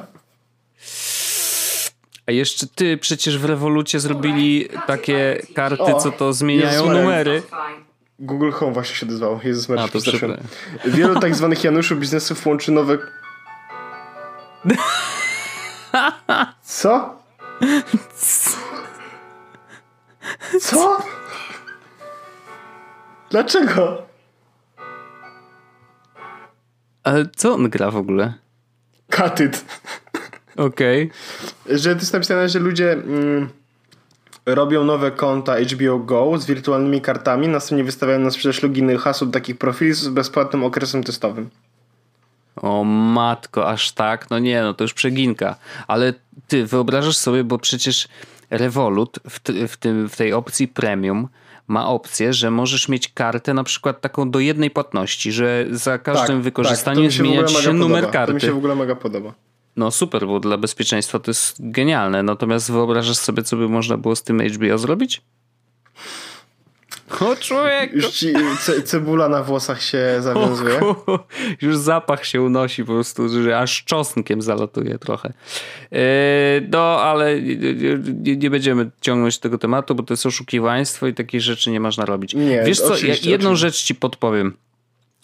A jeszcze ty przecież w rewolucie zrobili takie karty, co to zmieniają Jezus numery. Google Home właśnie się odezwało. Jezus Maria, przepraszam. Wielu tak zwanych Januszy biznesów łączy nowe... Co? Co? Dlaczego? Ale co on gra w ogóle? It. Okej. Okay. Że to jest napisane, że ludzie mm, robią nowe konta HBO Go z wirtualnymi kartami, następnie wystawiają na sprzedaż loginy hasł takich profili z bezpłatnym okresem testowym. O matko, aż tak? No nie, no to już przeginka. Ale ty wyobrażasz sobie, bo przecież Revolut w, w, tym, w tej opcji premium ma opcję, że możesz mieć kartę na przykład taką do jednej płatności, że za każdym tak, wykorzystaniem tak, zmieniać się numer podoba. karty. To mi się w ogóle mega podoba. No super, bo dla bezpieczeństwa to jest genialne. Natomiast wyobrażasz sobie, co by można było z tym HBO zrobić? O człowiek! Już ci ce cebula na włosach się zawiązuje. O, już zapach się unosi po prostu, że aż czosnkiem zalatuje trochę. Yy, no, ale nie, będziemy ciągnąć tego tematu, bo to jest oszukiwaństwo i takich rzeczy nie można robić. Nie, Wiesz co, jedną rzecz ci podpowiem.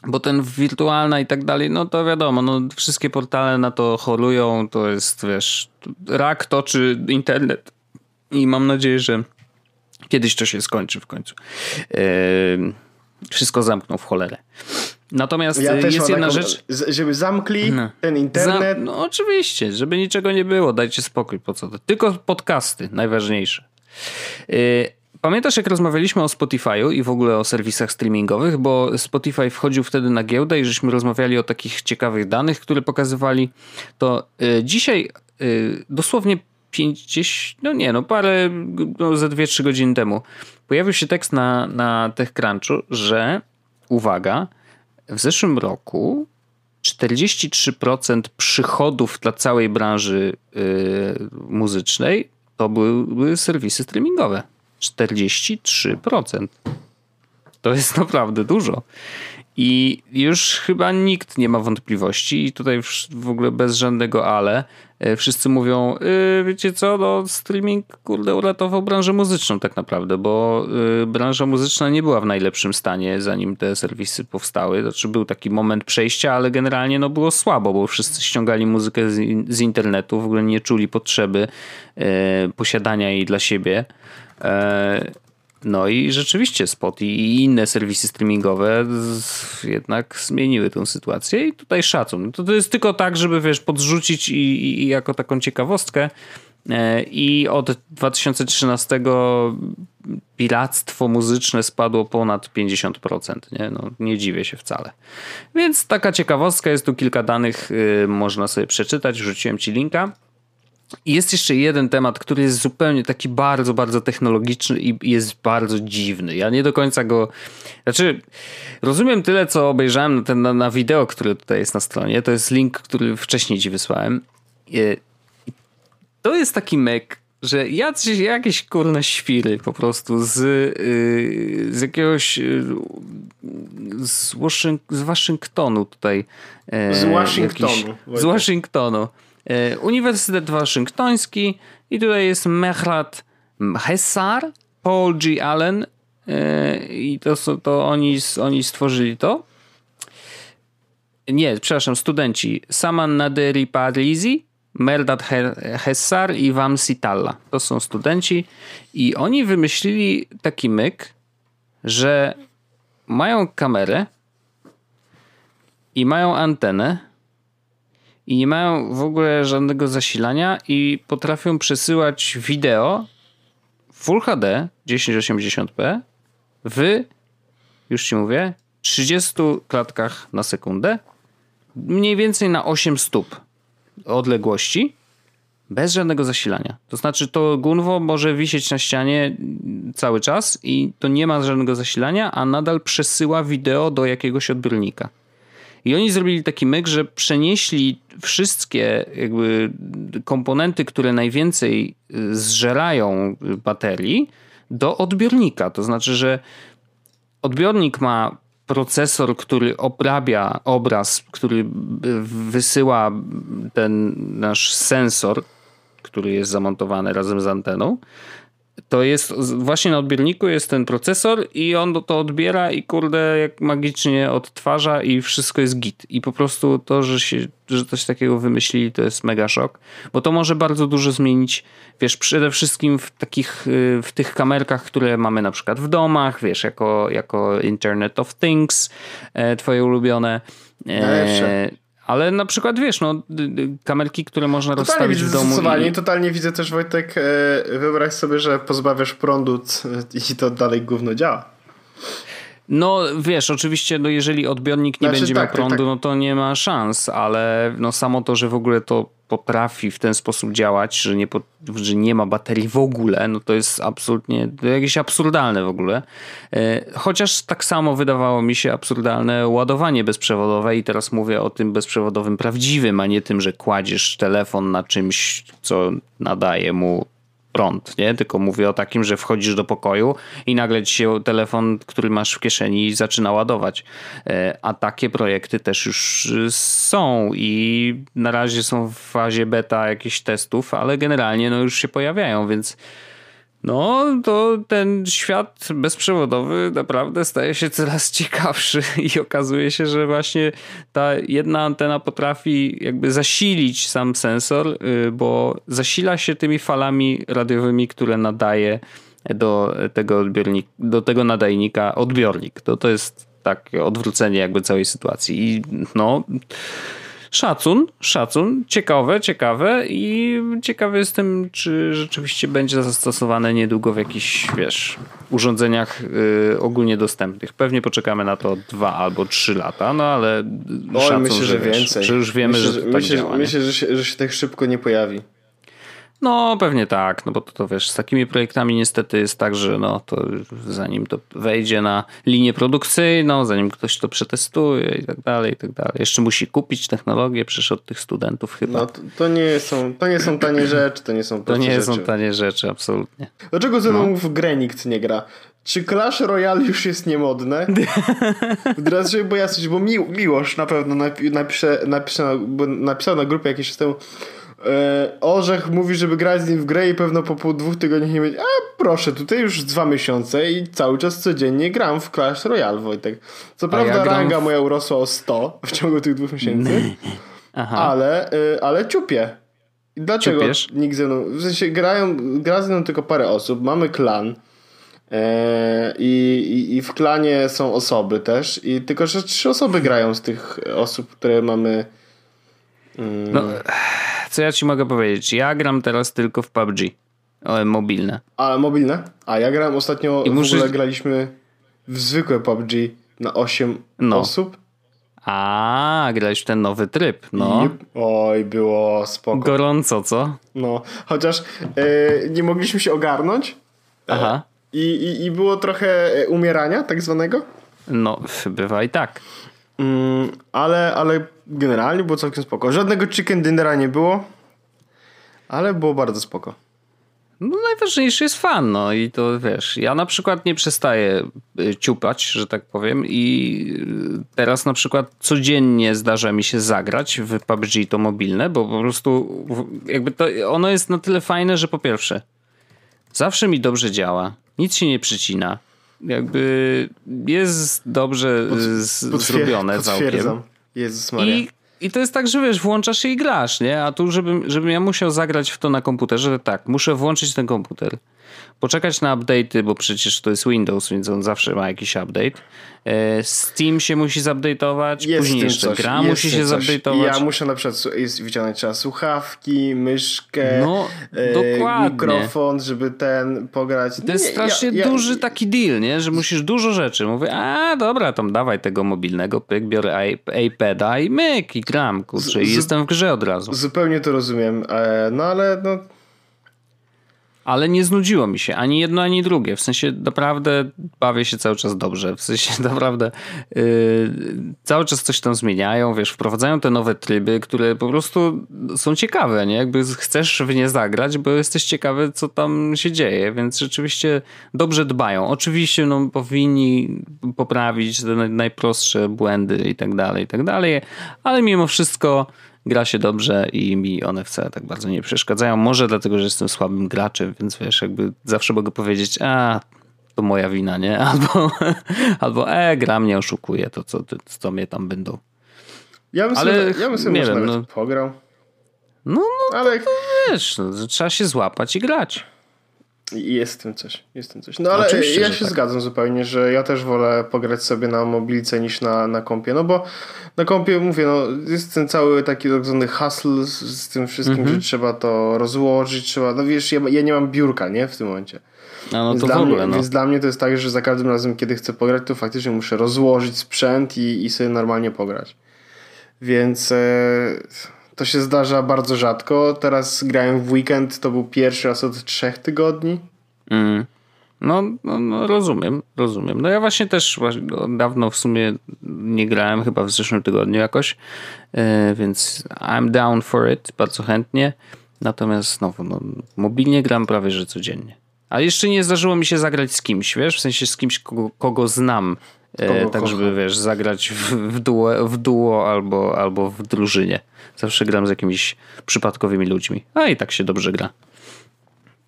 Bo ten wirtualna i tak dalej, no to wiadomo, no wszystkie portale na to chorują, to jest, wiesz, rak toczy internet i mam nadzieję, że Kiedyś to się skończy w końcu. Yy, wszystko zamknął w cholerę. Natomiast ja jest jedna taką, rzecz. Żeby zamkli no. ten internet. no oczywiście, żeby niczego nie było, dajcie spokój, po co to. Tylko podcasty, najważniejsze. Yy, pamiętasz, jak rozmawialiśmy o Spotify'u i w ogóle o serwisach streamingowych, bo Spotify wchodził wtedy na giełdę i żeśmy rozmawiali o takich ciekawych danych, które pokazywali. To yy, dzisiaj dosłownie 50, no nie, no parę, no ze 2-3 godziny temu pojawił się tekst na, na TechCrunchu, że uwaga, w zeszłym roku 43% przychodów dla całej branży yy, muzycznej to były, były serwisy streamingowe. 43%. To jest naprawdę dużo. I już chyba nikt nie ma wątpliwości, i tutaj w ogóle bez żadnego ale. E, wszyscy mówią, yy, wiecie co, no streaming kurde uratował branżę muzyczną tak naprawdę, bo yy, branża muzyczna nie była w najlepszym stanie zanim te serwisy powstały. Znaczy był taki moment przejścia, ale generalnie no było słabo, bo wszyscy ściągali muzykę z, z internetu, w ogóle nie czuli potrzeby yy, posiadania jej dla siebie. No i rzeczywiście Spot i inne serwisy streamingowe jednak zmieniły tę sytuację i tutaj szacun. To, to jest tylko tak, żeby wiesz, podrzucić i, i jako taką ciekawostkę. E, I od 2013 piractwo muzyczne spadło ponad 50%. Nie? No, nie dziwię się wcale. Więc taka ciekawostka, jest tu kilka danych, yy, można sobie przeczytać. Wrzuciłem ci linka. I jest jeszcze jeden temat, który jest zupełnie taki bardzo, bardzo technologiczny i jest bardzo dziwny. Ja nie do końca go. Znaczy, rozumiem tyle, co obejrzałem na, ten, na, na wideo, które tutaj jest na stronie. To jest link, który wcześniej ci wysłałem. I to jest taki mek, że jacyś, jakieś kurne świry po prostu z, yy, z jakiegoś yy, z, Waszyng z Waszyngtonu tutaj. Yy, z Waszyngtonu. Jakiś, z Waszyngtonu. E, Uniwersytet Waszyngtoński i tutaj jest Mehrat Hessar, Paul G. Allen e, i to, to oni, oni stworzyli to. Nie, przepraszam, studenci. Saman Naderi Parisi, Merdat Hessar i Vamsi Talla. To są studenci i oni wymyślili taki myk, że mają kamerę i mają antenę i nie mają w ogóle żadnego zasilania i potrafią przesyłać wideo Full HD 1080p w, już ci mówię, 30 klatkach na sekundę, mniej więcej na 8 stóp odległości, bez żadnego zasilania. To znaczy, to gunwo może wisieć na ścianie cały czas i to nie ma żadnego zasilania, a nadal przesyła wideo do jakiegoś odbiornika. I oni zrobili taki myk, że przenieśli wszystkie jakby komponenty, które najwięcej y, zżerają baterii, do odbiornika. To znaczy, że odbiornik ma procesor, który obrabia obraz, który wysyła ten nasz sensor, który jest zamontowany razem z anteną to jest właśnie na odbiorniku jest ten procesor i on to odbiera i kurde jak magicznie odtwarza i wszystko jest git. I po prostu to, że się, że coś takiego wymyślili to jest mega szok, bo to może bardzo dużo zmienić, wiesz, przede wszystkim w takich, y, w tych kamerkach, które mamy na przykład w domach, wiesz, jako, jako Internet of Things, e, twoje ulubione. E, ale na przykład wiesz, no, kamerki, które można totalnie rozstawić w domu. I... Totalnie widzę też Wojtek, e, wyobraź sobie, że pozbawiasz prądu i to dalej gówno działa. No wiesz, oczywiście, no jeżeli odbiornik nie znaczy, będzie tak, miał prądu, tak. no to nie ma szans, ale no samo to, że w ogóle to potrafi w ten sposób działać, że nie, że nie ma baterii w ogóle, no to jest absolutnie to jakieś absurdalne w ogóle. E, chociaż tak samo wydawało mi się absurdalne ładowanie bezprzewodowe i teraz mówię o tym bezprzewodowym prawdziwym, a nie tym, że kładziesz telefon na czymś, co nadaje mu prąd, nie? Tylko mówię o takim, że wchodzisz do pokoju i nagle ci się telefon, który masz w kieszeni zaczyna ładować. E, a takie projekty też już są i na razie są w fazie beta jakichś testów, ale generalnie no już się pojawiają, więc no to ten świat bezprzewodowy naprawdę staje się coraz ciekawszy i okazuje się, że właśnie ta jedna antena potrafi jakby zasilić sam sensor, y, bo zasila się tymi falami radiowymi, które nadaje do tego odbiornika, do tego nadajnika odbiornik. To, to jest takie odwrócenie jakby całej sytuacji. I no szacun, szacun, ciekawe, ciekawe i ciekawy jestem, czy rzeczywiście będzie zastosowane niedługo w jakichś, wiesz, urządzeniach y, ogólnie dostępnych. Pewnie poczekamy na to dwa albo trzy lata, no ale Oj, szacun, myślę, że, że więcej. Że już wiemy, myślę, że to tak myślę, działa. Myślę, że się, że się tak szybko nie pojawi. No, pewnie tak, no bo to, to wiesz, z takimi projektami niestety jest tak, że no to zanim to wejdzie na linię produkcyjną, zanim ktoś to przetestuje i tak dalej, i tak dalej. Jeszcze musi kupić technologię przecież od tych studentów chyba. No to, to nie, są, to nie są tanie rzeczy, to nie są To nie rzeczy. są tanie rzeczy, absolutnie. Dlaczego ze mną no. w grę nikt nie gra? Czy Clash Royale już jest niemodne? Teraz się boję, bo Mi Miłosz na pewno napisze, napisze, napisał na grupie jakiś czas temu Orzech mówi, żeby grać z nim w grę i pewno po pół dwóch tygodniach nie będzie. A proszę, tutaj już dwa miesiące i cały czas codziennie gram w Clash Royale, Wojtek. Co prawda ja ranga w... moja urosła o 100 w ciągu tych dwóch miesięcy, ale, y, ale ciupię. I dlaczego Ciupiesz? nikt ze mną... W sensie grają, gra ze mną tylko parę osób, mamy klan. E, I, i, I w klanie są osoby też. I tylko, że trzy osoby grają z tych osób, które mamy. No, co ja ci mogę powiedzieć? Ja gram teraz tylko w PUBG. O, mobilne. Ale mobilne? A ja gram ostatnio, I w muszę... ogóle graliśmy w zwykłe PUBG na 8 no. osób. A, grałeś w ten nowy tryb, no. I, oj, było spoko. Gorąco, co? No, chociaż e, nie mogliśmy się ogarnąć. E, Aha. I, i, I było trochę e, umierania, tak zwanego. No, bywa i tak. Mm, ale, ale generalnie było całkiem spoko. Żadnego chicken dinnera nie było, ale było bardzo spoko. No najważniejszy jest fan, no i to wiesz, ja na przykład nie przestaję y, ciupać, że tak powiem i y, teraz na przykład codziennie zdarza mi się zagrać w PUBG to mobilne, bo po prostu jakby to, ono jest na tyle fajne, że po pierwsze zawsze mi dobrze działa, nic się nie przycina, jakby jest dobrze z, zrobione całkiem. Jezus Maria. I, I to jest tak, że wiesz, włączasz się i grasz, nie? A tu, żebym, żebym ja musiał zagrać w to na komputerze, tak, muszę włączyć ten komputer poczekać na update'y, bo przecież to jest Windows, więc on zawsze ma jakiś update. E, Steam się musi zupdate'ować, jest później jeszcze coś, gra musi się zupdate'ować. Ja muszę na przykład wyciągnąć trzeba słuchawki, myszkę, no, e, mikrofon, żeby ten pograć. To jest strasznie ja, ja, duży taki deal, nie? że musisz dużo rzeczy. Mówię, a dobra, tam dawaj tego mobilnego, pyk, biorę iPada i myk i gram, kurczę, i jestem w grze od razu. Zupełnie to rozumiem, e, no ale no ale nie znudziło mi się ani jedno, ani drugie. W sensie naprawdę bawię się cały czas dobrze. W sensie naprawdę yy, cały czas coś tam zmieniają, wiesz, wprowadzają te nowe tryby, które po prostu są ciekawe, nie? Jakby chcesz w nie zagrać, bo jesteś ciekawy, co tam się dzieje, więc rzeczywiście dobrze dbają. Oczywiście no, powinni poprawić te najprostsze błędy i tak dalej, i tak dalej, ale mimo wszystko gra się dobrze i mi one wcale tak bardzo nie przeszkadzają. Może dlatego, że jestem słabym graczem, więc wiesz, jakby zawsze mogę powiedzieć, a to moja wina, nie? Albo, albo e, gra mnie oszukuje, to co, to, co mnie tam będą. Ja bym Ale, sobie, ja bym sobie nie wiem, no, pograł. No, no ale to, to wiesz, no, trzeba się złapać i grać. Jest w tym coś, jest w tym coś. No ale Oczywiście, ja się tak. zgadzam zupełnie, że ja też wolę pograć sobie na mobilce niż na, na kompie, no bo na kompie mówię, no jest ten cały taki tak zwany hustle z, z tym wszystkim, mm -hmm. że trzeba to rozłożyć, trzeba, no wiesz, ja, ja nie mam biurka, nie, w tym momencie. No, no to w ogóle, mnie, no. Więc dla mnie to jest tak, że za każdym razem, kiedy chcę pograć, to faktycznie muszę rozłożyć sprzęt i, i sobie normalnie pograć. Więc... E to się zdarza bardzo rzadko. Teraz grałem w weekend, to był pierwszy raz od trzech tygodni. Mm. No, no, no, rozumiem, rozumiem. No ja właśnie też dawno w sumie nie grałem, chyba w zeszłym tygodniu jakoś, yy, więc I'm down for it, bardzo chętnie. Natomiast znowu, no, mobilnie gram prawie że codziennie. A jeszcze nie zdarzyło mi się zagrać z kimś, wiesz, w sensie z kimś, kogo, kogo znam, e, tak żeby, wiesz, zagrać w, w, duo, w duo albo, albo w drużynie. Zawsze gram z jakimiś przypadkowymi ludźmi. A i tak się dobrze gra.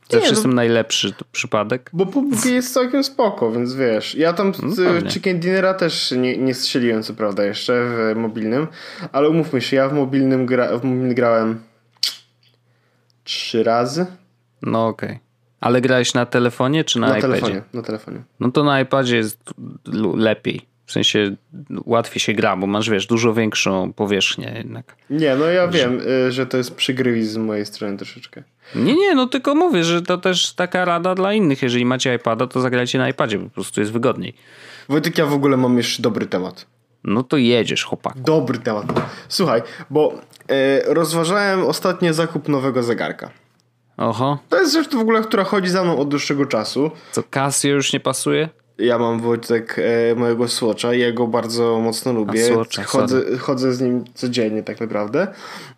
Zawsze jestem no, najlepszy przypadek. Bo PUBG jest całkiem spoko, więc wiesz. Ja tam no, Chicken Dinnera też nie, nie strzeliłem, co prawda, jeszcze w mobilnym, ale umówmy się, ja w mobilnym, gra, w mobilnym grałem trzy razy. No okej. Okay. Ale grałeś na telefonie czy na, na iPadzie? Telefonie, na telefonie. No to na iPadzie jest lepiej. W sensie łatwiej się gra, bo masz, wiesz, dużo większą powierzchnię jednak. Nie, no ja wiem, y, że to jest przygrywisk z mojej strony troszeczkę. Nie, nie, no tylko mówię, że to też taka rada dla innych. Jeżeli macie iPada, to zagrajcie na iPadzie, po prostu jest wygodniej. Wojtek, ja w ogóle mam jeszcze dobry temat. No to jedziesz, chłopak. Dobry temat. Słuchaj, bo e, rozważałem ostatnio zakup nowego zegarka. Oho. To jest rzecz w ogóle, która chodzi za mną od dłuższego czasu. Co, Casio już nie pasuje? Ja mam Wojtek e, mojego Swatcha i ja go bardzo mocno lubię. Swatcha, chodzę, chodzę z nim codziennie tak naprawdę.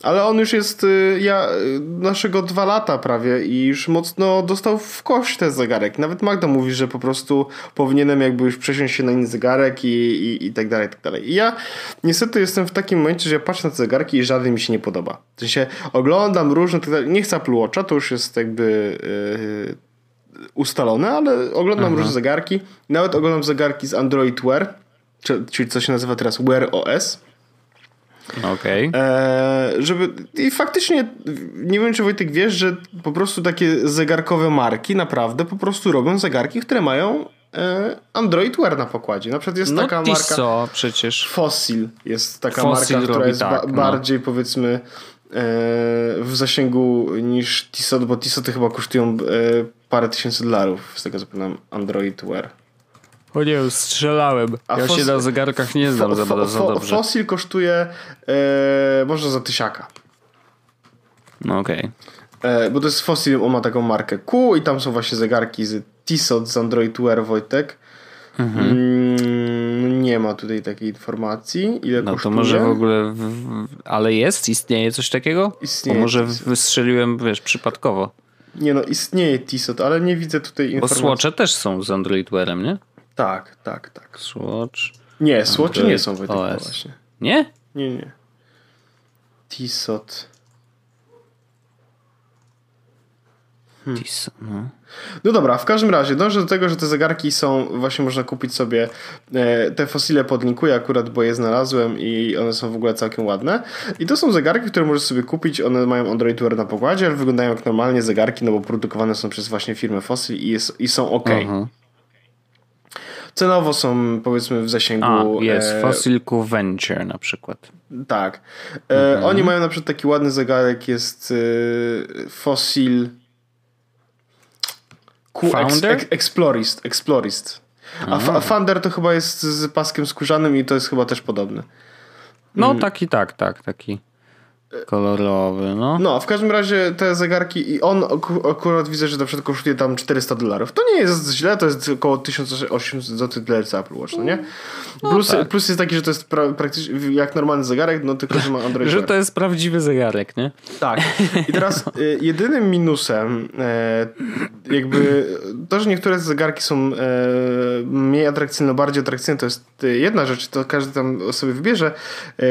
Ale on już jest, e, ja, e, naszego dwa lata prawie i już mocno dostał w kość ten zegarek. Nawet Magda mówi, że po prostu powinienem jakby już przesiąść się na inny zegarek i, i, i tak dalej, i tak dalej. I ja niestety jestem w takim momencie, że ja patrzę na te zegarki i żaden mi się nie podoba. W sensie oglądam różne, tak nie chcę Apple Watcha, to już jest jakby... Yy, ustalone, ale oglądam Aha. różne zegarki. Nawet oglądam zegarki z Android Wear, czyli co się nazywa teraz Wear OS. Okej. Okay. E, żeby I faktycznie, nie wiem czy Wojtek wiesz, że po prostu takie zegarkowe marki naprawdę po prostu robią zegarki, które mają e, Android Wear na pokładzie. Na przykład jest no taka marka. Co przecież. Fossil jest taka Fossil marka, która jest tak, ba- no. bardziej powiedzmy w zasięgu niż Tissot, bo Tissoty chyba kosztują parę tysięcy dolarów, z tego co pamiętam, Android Wear. O nie, strzelałem. A ja się na zegarkach nie znam za, za, za dobrze. Fossil kosztuje e, może za tysiaka. No okej. Okay. E, bo to jest Fossil, on ma taką markę Q i tam są właśnie zegarki z Tissot z Android Wear Wojtek. Mhm. Mm, nie ma tutaj takiej informacji. Ile no kosztuje. to może w ogóle. W, ale jest? Istnieje coś takiego? Istnieje. Bo może wystrzeliłem, wiesz, przypadkowo. Nie no, istnieje Tissot, ale nie widzę tutaj informacji. Bo Swatche też są z Android Wearem, nie? Tak, tak, tak. Swatch. Nie, Swatche nie są Wojtek właśnie. Nie? Nie, nie. Tissot. Hmm. No. No dobra, w każdym razie dążę do tego, że te zegarki są, właśnie można kupić sobie e, te fosile podlinkuję akurat, bo je znalazłem i one są w ogóle całkiem ładne. I to są zegarki, które możesz sobie kupić, one mają Android Wear na pokładzie, ale wyglądają jak normalnie zegarki, no bo produkowane są przez właśnie firmę Fossil i, jest, i są ok. Uh-huh. Cenowo są powiedzmy w zasięgu. A, jest, e... Venture na przykład. Tak. E, mhm. Oni mają na przykład taki ładny zegarek, jest e, Fossil Founder? Ex, Explorist. Explorist. A Founder to chyba jest z paskiem skórzanym i to jest chyba też podobny. No hmm. taki, tak, tak, taki. Kolorowy, no. No, w każdym razie te zegarki i on akurat widzę, że na przykład kosztuje tam 400 dolarów. To nie jest źle, to jest około 1800 zł dla Apple Watch, no nie? No plus, tak. plus jest taki, że to jest pra- praktycznie jak normalny zegarek, no tylko, że ma Android Że to jest prawdziwy zegarek, nie? Tak. I teraz y, jedynym minusem e, jakby to, że niektóre zegarki są e, mniej atrakcyjne, bardziej atrakcyjne, to jest jedna rzecz, to każdy tam sobie wybierze,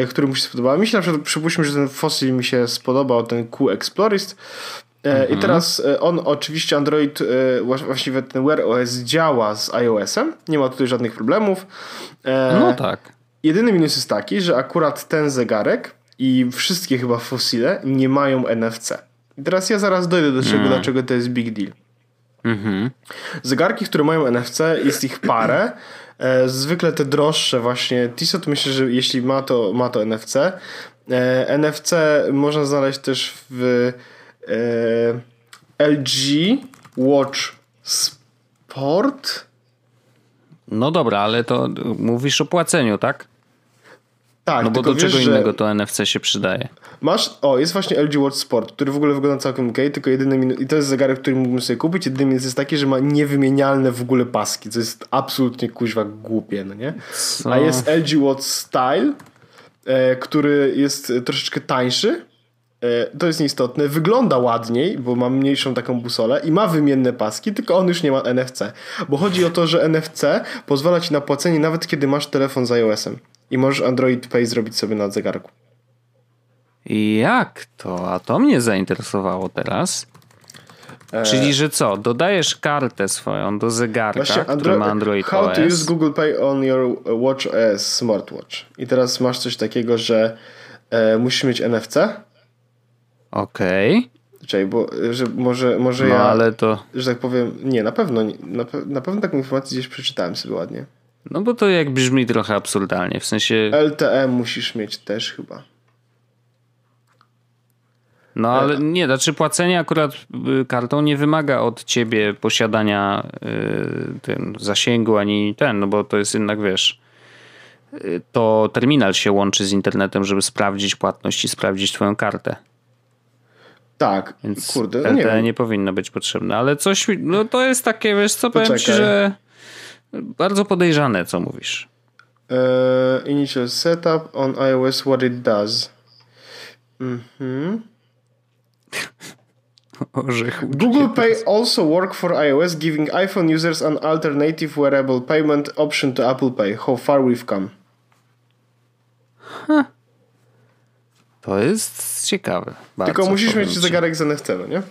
który mu się spodobała. Mi się na przykład przypuśćmy, że ten Fossil mi się spodobał, ten Q Explorist. E, mhm. I teraz e, on oczywiście Android, e, właściwie ten Wear OS działa z iOS-em, nie ma tutaj żadnych problemów. No tak. Jedyny minus jest taki, że akurat ten zegarek i wszystkie chyba fosile nie mają NFC. I teraz ja zaraz dojdę do czego, mm. dlaczego to jest big deal. Mhm. Zegarki, które mają NFC, jest ich parę. Zwykle te droższe właśnie, Tissot myślę, że jeśli ma to, ma to NFC, NFC można znaleźć też w e, LG Watch Sport. No dobra, ale to mówisz o płaceniu, tak? Tak, no bo do czego wiesz, innego to NFC się przydaje? Masz, o, jest właśnie LG Watch Sport, który w ogóle wygląda całkiem ok, tylko jedyny i to jest zegarek, który mógłbym sobie kupić, jedyny minus jest taki, że ma niewymienialne w ogóle paski, co jest absolutnie kuźwa głupie, no nie? Co? A jest LG Watch Style, E, który jest troszeczkę tańszy. E, to jest nieistotne. Wygląda ładniej, bo ma mniejszą taką busolę i ma wymienne paski, tylko on już nie ma NFC. Bo chodzi o to, że NFC pozwala ci na płacenie nawet kiedy masz telefon z iOS-em i możesz Android Pay zrobić sobie na zegarku. Jak to? A to mnie zainteresowało teraz. E, Czyli, że co? Dodajesz kartę swoją do zegarka, Właśnie, który ma Android how OS. to use Google Pay on your watch as smartwatch. I teraz masz coś takiego, że e, musisz mieć NFC. Okej. Okay. Czekaj, bo że może, może no, ja, ale to... że tak powiem, nie, na pewno, na, na pewno taką informację gdzieś przeczytałem sobie ładnie. No bo to jak brzmi trochę absurdalnie, w sensie... LTE musisz mieć też chyba. No ale nie, znaczy płacenie akurat y, kartą nie wymaga od ciebie posiadania y, ten zasięgu ani ten, no bo to jest jednak wiesz, y, to terminal się łączy z internetem, żeby sprawdzić płatność i sprawdzić twoją kartę. Tak, Więc kurde, LTE nie, nie, powinno być potrzebne, ale coś, no to jest takie, wiesz co, powiem Poczekaj. ci, że bardzo podejrzane, co mówisz. Uh, initial setup on iOS, what it does. Mhm. Google Pay also work for iOS, giving iPhone users an alternative wearable payment option to Apple Pay. How far we've come. Huh. To jest ciekawe. Tylko musisz mieć zegarek z NFC, no nie?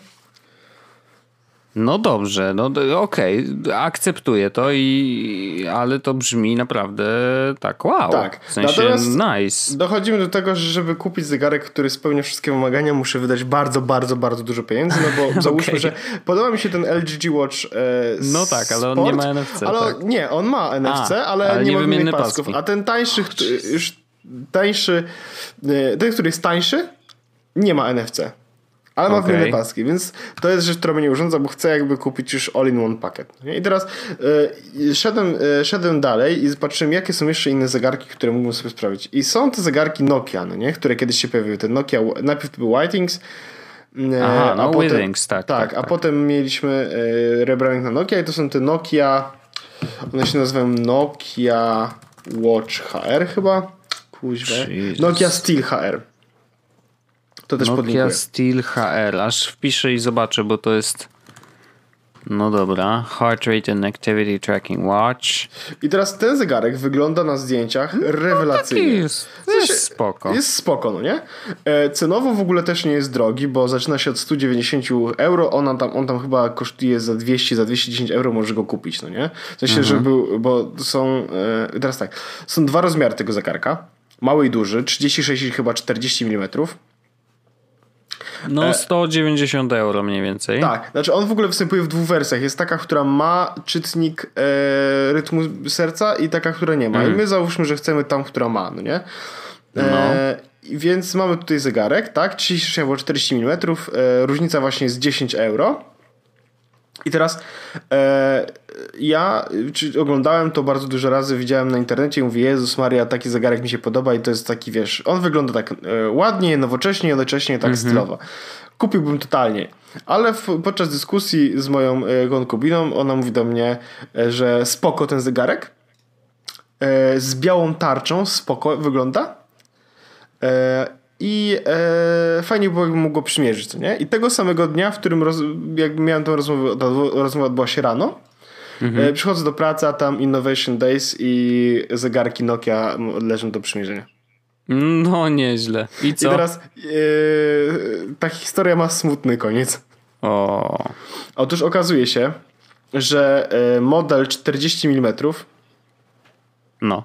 No dobrze, no okej, okay, akceptuję to, i, ale to brzmi naprawdę tak wow. Tak. W sensie Natomiast nice. Dochodzimy do tego, że żeby kupić zegarek, który spełnia wszystkie wymagania, muszę wydać bardzo, bardzo, bardzo dużo pieniędzy, no bo załóżmy, okay. że podoba mi się ten LG Watch e, No tak, ale on nie ma NFC. Ale tak. nie, on ma NFC, A, ale, ale, nie, nie ma pasków. Paski. A ten tańszy, oh, już tańszy, e, ten, który jest tańszy, nie ma NFC. Ale ma okay. wymienne paski, więc to jest rzecz, która mnie urządza, bo chcę jakby kupić już all-in-one pakiet. I teraz y, szedłem, y, szedłem dalej i zobaczyłem, jakie są jeszcze inne zegarki, które mógłbym sobie sprawić. I są te zegarki Nokia, no nie? które kiedyś się pojawiły. Te Nokia, najpierw to był Whitings, y, Aha, no a potem, Withings, tak, tak, tak, a tak. potem mieliśmy y, rebranding na Nokia i to są te Nokia, one się nazywają Nokia Watch HR chyba. Kuźwe. Nokia Steel HR. To też Nokia podlinkuję. Steel HR. Aż wpiszę i zobaczę, bo to jest... No dobra. Heart Rate and Activity Tracking Watch. I teraz ten zegarek wygląda na zdjęciach no, rewelacyjnie. Jest, jest spoko. Jest spoko, no nie? E, cenowo w ogóle też nie jest drogi, bo zaczyna się od 190 euro. On tam, on tam chyba kosztuje za 200, za 210 euro możesz go kupić, no nie? W sensie, mhm. żeby, bo są... E, teraz tak. Są dwa rozmiary tego zegarka. Mały i duży. 36 i chyba 40 mm. No 190 e, euro mniej więcej. Tak, znaczy on w ogóle występuje w dwóch wersjach. Jest taka, która ma czytnik e, rytmu serca i taka, która nie ma. Mm. I my załóżmy, że chcemy tam, która ma, no nie? E, no. Więc mamy tutaj zegarek, tak? 36 albo 40 mm. E, różnica właśnie jest 10 euro. I teraz e, ja czy oglądałem to bardzo dużo razy, widziałem na internecie i mówię, Jezus Maria, taki zegarek mi się podoba i to jest taki, wiesz, on wygląda tak e, ładnie, nowocześnie, jednocześnie tak mhm. stylowo. Kupiłbym totalnie. Ale w, podczas dyskusji z moją e, konkubiną, ona mówi do mnie, e, że spoko ten zegarek, e, z białą tarczą, spoko wygląda. I e, fajnie było, jakbym mógł go przymierzyć, co nie? I tego samego dnia, w którym roz, jak miałem tę rozmowę, ta rozmowa odbyła się rano, mhm. e, przychodzę do pracy, a tam Innovation Days i zegarki Nokia leżą do przymierzenia. No, nieźle. I co? I teraz e, ta historia ma smutny koniec. O. Otóż okazuje się, że e, model 40 mm no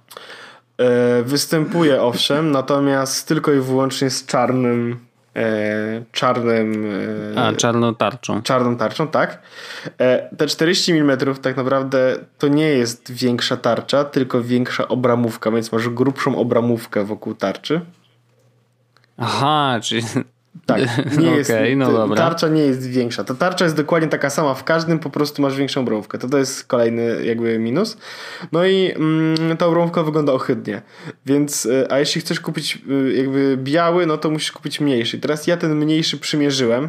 występuje owszem, natomiast tylko i wyłącznie z czarnym e, czarnym e, A, czarną tarczą. Czarną tarczą, tak. E, te 40 mm tak naprawdę to nie jest większa tarcza, tylko większa obramówka, więc masz grubszą obramówkę wokół tarczy. Aha, czyli tak, nie jest, okay, no dobra. tarcza nie jest większa. Ta tarcza jest dokładnie taka sama w każdym, po prostu masz większą obrąbkę. To to jest kolejny jakby minus. No i mm, ta obrąbka wygląda ohydnie. Więc, y, a jeśli chcesz kupić y, jakby biały, no to musisz kupić mniejszy. Teraz ja ten mniejszy przymierzyłem.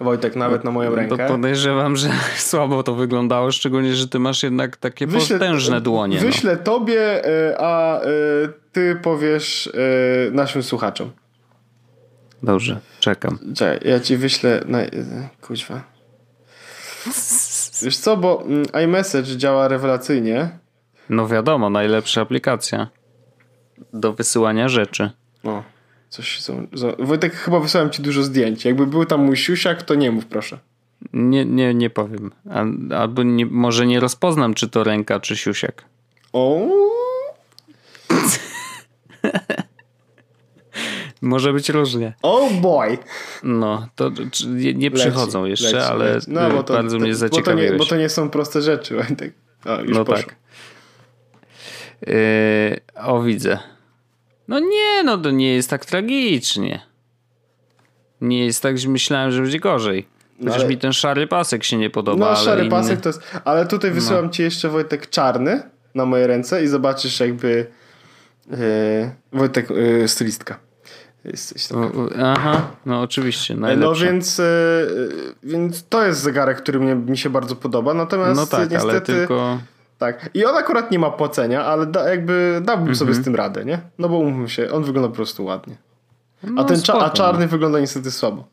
Wojtek, nawet na moją rękę. To podejrzewam, że słabo to wyglądało, szczególnie, że ty masz jednak takie wyślę, potężne dłonie. No. Wyślę no. tobie, y, a ty powiesz naszym słuchaczom. Dobrze, czekam. Czekaj, ja ci wyślę. Na... Kuźwa. Wiesz co, bo mm, iMessage działa rewelacyjnie. No wiadomo, najlepsza aplikacja do wysyłania rzeczy. O, coś są. Wojtek, chyba wysłałem ci dużo zdjęć. Jakby był tam mój siusiak, to nie mów, proszę. Nie, nie, nie powiem. Albo nie, może nie rozpoznam, czy to ręka, czy siusiak. O. Może być różnie. Oh boy! No, to nie, nie przychodzą jeszcze, leci, ale leci. No, bo to, bardzo to, mnie zaciekawiłeś. Bo to, nie, bo to nie są proste rzeczy. O, już no poszło. tak. Yy, o, widzę. No nie, no to nie jest tak tragicznie. Nie jest tak, że myślałem, że będzie gorzej. No Chociaż ale... mi ten szary pasek się nie podoba. No, szary inny... pasek to jest. Ale tutaj no. wysyłam no. ci jeszcze Wojtek czarny na moje ręce i zobaczysz jakby yy, Wojtek yy, stylistka. Jesteś Aha, no oczywiście. Najlepsza. No więc, yy, więc to jest zegarek, który mnie, mi się bardzo podoba. Natomiast no tak, niestety. Ale tylko... Tak. I on akurat nie ma płacenia, ale da, jakby dałbym mm -hmm. sobie mhm. z tym radę, nie? No bo umówmy się, on wygląda po prostu ładnie. No, a ten spoko, a czarny no. wygląda niestety słabo.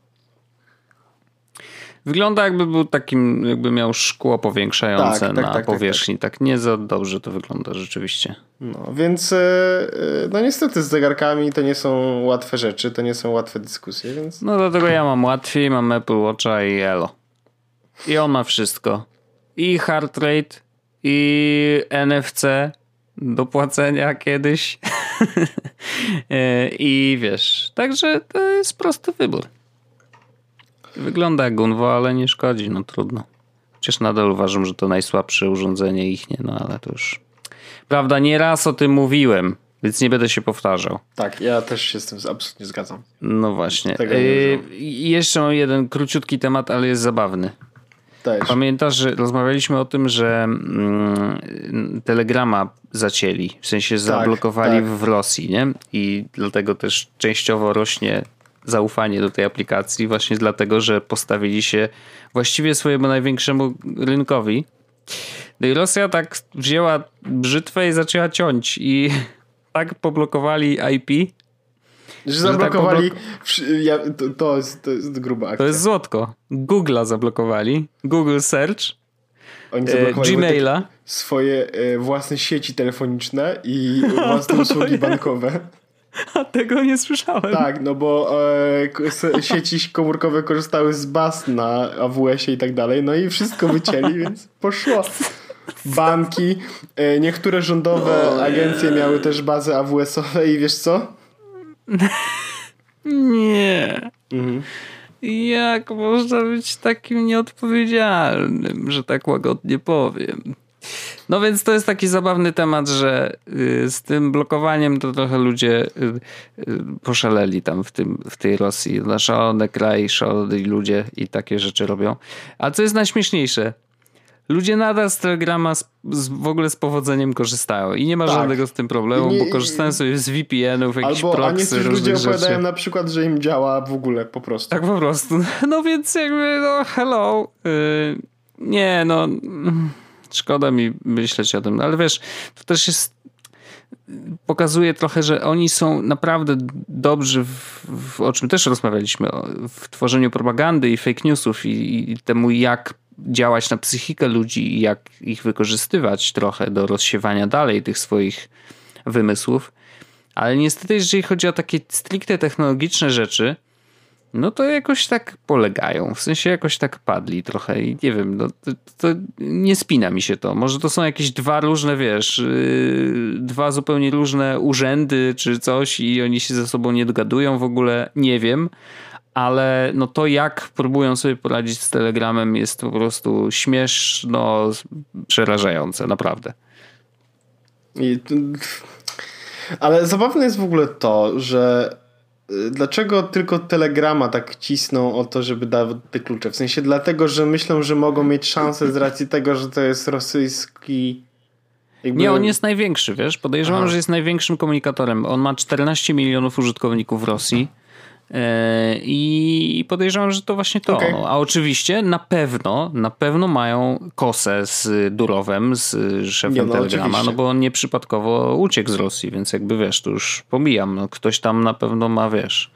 Wygląda jakby był takim, jakby miał szkło powiększające tak, tak, na tak, tak powierzchni. Tak, tak, nie za dobrze to wygląda rzeczywiście. No więc e, e, no niestety z zegarkami to nie są łatwe rzeczy, to nie są łatwe dyskusje, więc... No dlatego ja mam łatwiej, mam Apple Watcha i Elo. I on ma wszystko. I heart rate, i NFC do płacenia kiedyś. E, I wiesz, także to jest prosty wybór. Wygląda jak Gunwo, ale nie szkodzi, no trudno. Chociaż nadal uważam, że to najsłabsze urządzenie ich nie, no ale to już... Prawda, nie raz o tym mówiłem, więc nie będę się powtarzał. Tak, ja też się z tym absolutnie zgadzam. No właśnie. Yy, jeszcze mam jeden króciutki temat, ale jest zabawny. Dajesz. Pamiętasz, że rozmawialiśmy o tym, że mm, Telegrama zacięli, w sensie tak, zablokowali tak, tak. w Rosji, nie? I dlatego też częściowo rośnie zaufanie do tej aplikacji, właśnie dlatego, że postawili się właściwie swojemu największemu rynkowi. No i Rosja tak wzięła brzytwę i zaczęła ciąć i tak poblokowali IP, że zablokowali. Że tak ja, to, to, jest, to jest gruba akcja. To jest złotko. Google'a zablokowali. Google Search. Oni e, Gmaila. Swoje e, własne sieci telefoniczne i własne usługi bankowe. A tego nie słyszałem. Tak, no bo e, sieci komórkowe korzystały z baz na AWS-ie i tak dalej, no i wszystko wycięli, więc poszło. Banki, e, niektóre rządowe o, agencje miały też bazy AWS-owe i wiesz co? nie. Mhm. Jak można być takim nieodpowiedzialnym, że tak łagodnie powiem? No więc to jest taki zabawny temat, że y, z tym blokowaniem to trochę ludzie y, y, poszaleli tam w, tym, w tej Rosji. Na szalone kraj, szalone ludzie i takie rzeczy robią. A co jest najśmieszniejsze? Ludzie nadal z Telegrama z, z, w ogóle z powodzeniem korzystają i nie ma tak. żadnego z tym problemu, nie, bo korzystają sobie z VPN-ów, jakichś albo, proxy, a ludzie opowiadają na przykład, że im działa w ogóle po prostu. Tak po prostu. No więc jakby, no hello. Yy, nie, no szkoda mi myśleć o tym, ale wiesz, to też jest pokazuje trochę, że oni są naprawdę dobrzy, w, w, o czym też rozmawialiśmy, w tworzeniu propagandy i fake newsów i, i temu, jak działać na psychikę ludzi i jak ich wykorzystywać trochę do rozsiewania dalej tych swoich wymysłów. Ale niestety, jeżeli chodzi o takie stricte technologiczne rzeczy, no to jakoś tak polegają. W sensie jakoś tak padli trochę i nie wiem, no, to, to nie spina mi się to. Może to są jakieś dwa różne, wiesz, yy, dwa zupełnie różne urzędy czy coś i oni się ze sobą nie dogadują w ogóle, nie wiem ale no to jak próbują sobie poradzić z Telegramem jest po prostu śmieszno przerażające, naprawdę. I, ale zabawne jest w ogóle to, że dlaczego tylko Telegrama tak cisną o to, żeby dawać te klucze? W sensie dlatego, że myślą, że mogą mieć szansę z racji tego, że to jest rosyjski jakby... Nie, on jest największy, wiesz? Podejrzewam, Aha. że jest największym komunikatorem. On ma 14 milionów użytkowników w Rosji. E, I podejrzewam, że to właśnie to. Okay. A oczywiście na pewno, na pewno mają kosę z Durowem, z szefem no, Telegrama, no oczywiście. no bo on nieprzypadkowo uciekł z Rosji, więc jakby wiesz, to już pomijam. No, ktoś tam na pewno ma, wiesz,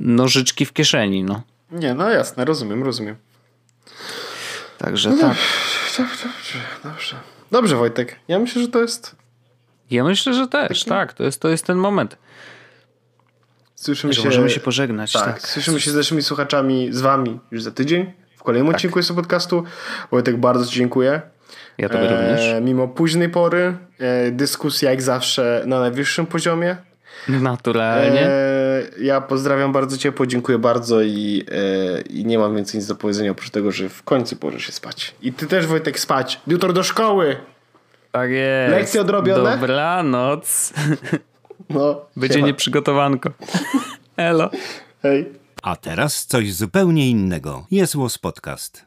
nożyczki w kieszeni, no. Nie, no jasne, rozumiem, rozumiem. Także no tak. Dobrze, dobrze, dobrze. Dobrze, Wojtek. Ja myślę, że to jest. Ja myślę, że też, taki... tak. To jest, to jest ten moment. Słyszymy że się. Możemy się pożegnać. Tak, tak. Słyszymy się z naszymi słuchaczami, z wami już za tydzień. W kolejnym tak. odcinku jest podcastu. Wojtek, bardzo Ci dziękuję. Ja tobie e, również. Mimo późnej pory, e, dyskusja jak zawsze na najwyższym poziomie. Naturalnie. E, ja pozdrawiam bardzo ciepło, dziękuję bardzo i, e, i nie mam więcej nic do powiedzenia oprócz tego, że w końcu położę się spać. I ty też Wojtek spać. Jutro do szkoły. Tak jest. Lekcje odrobione. Dobranoc. No, Będzie chyba. nieprzygotowanko. Elo. Hej. A teraz coś zupełnie innego. Jest Łos Podcast.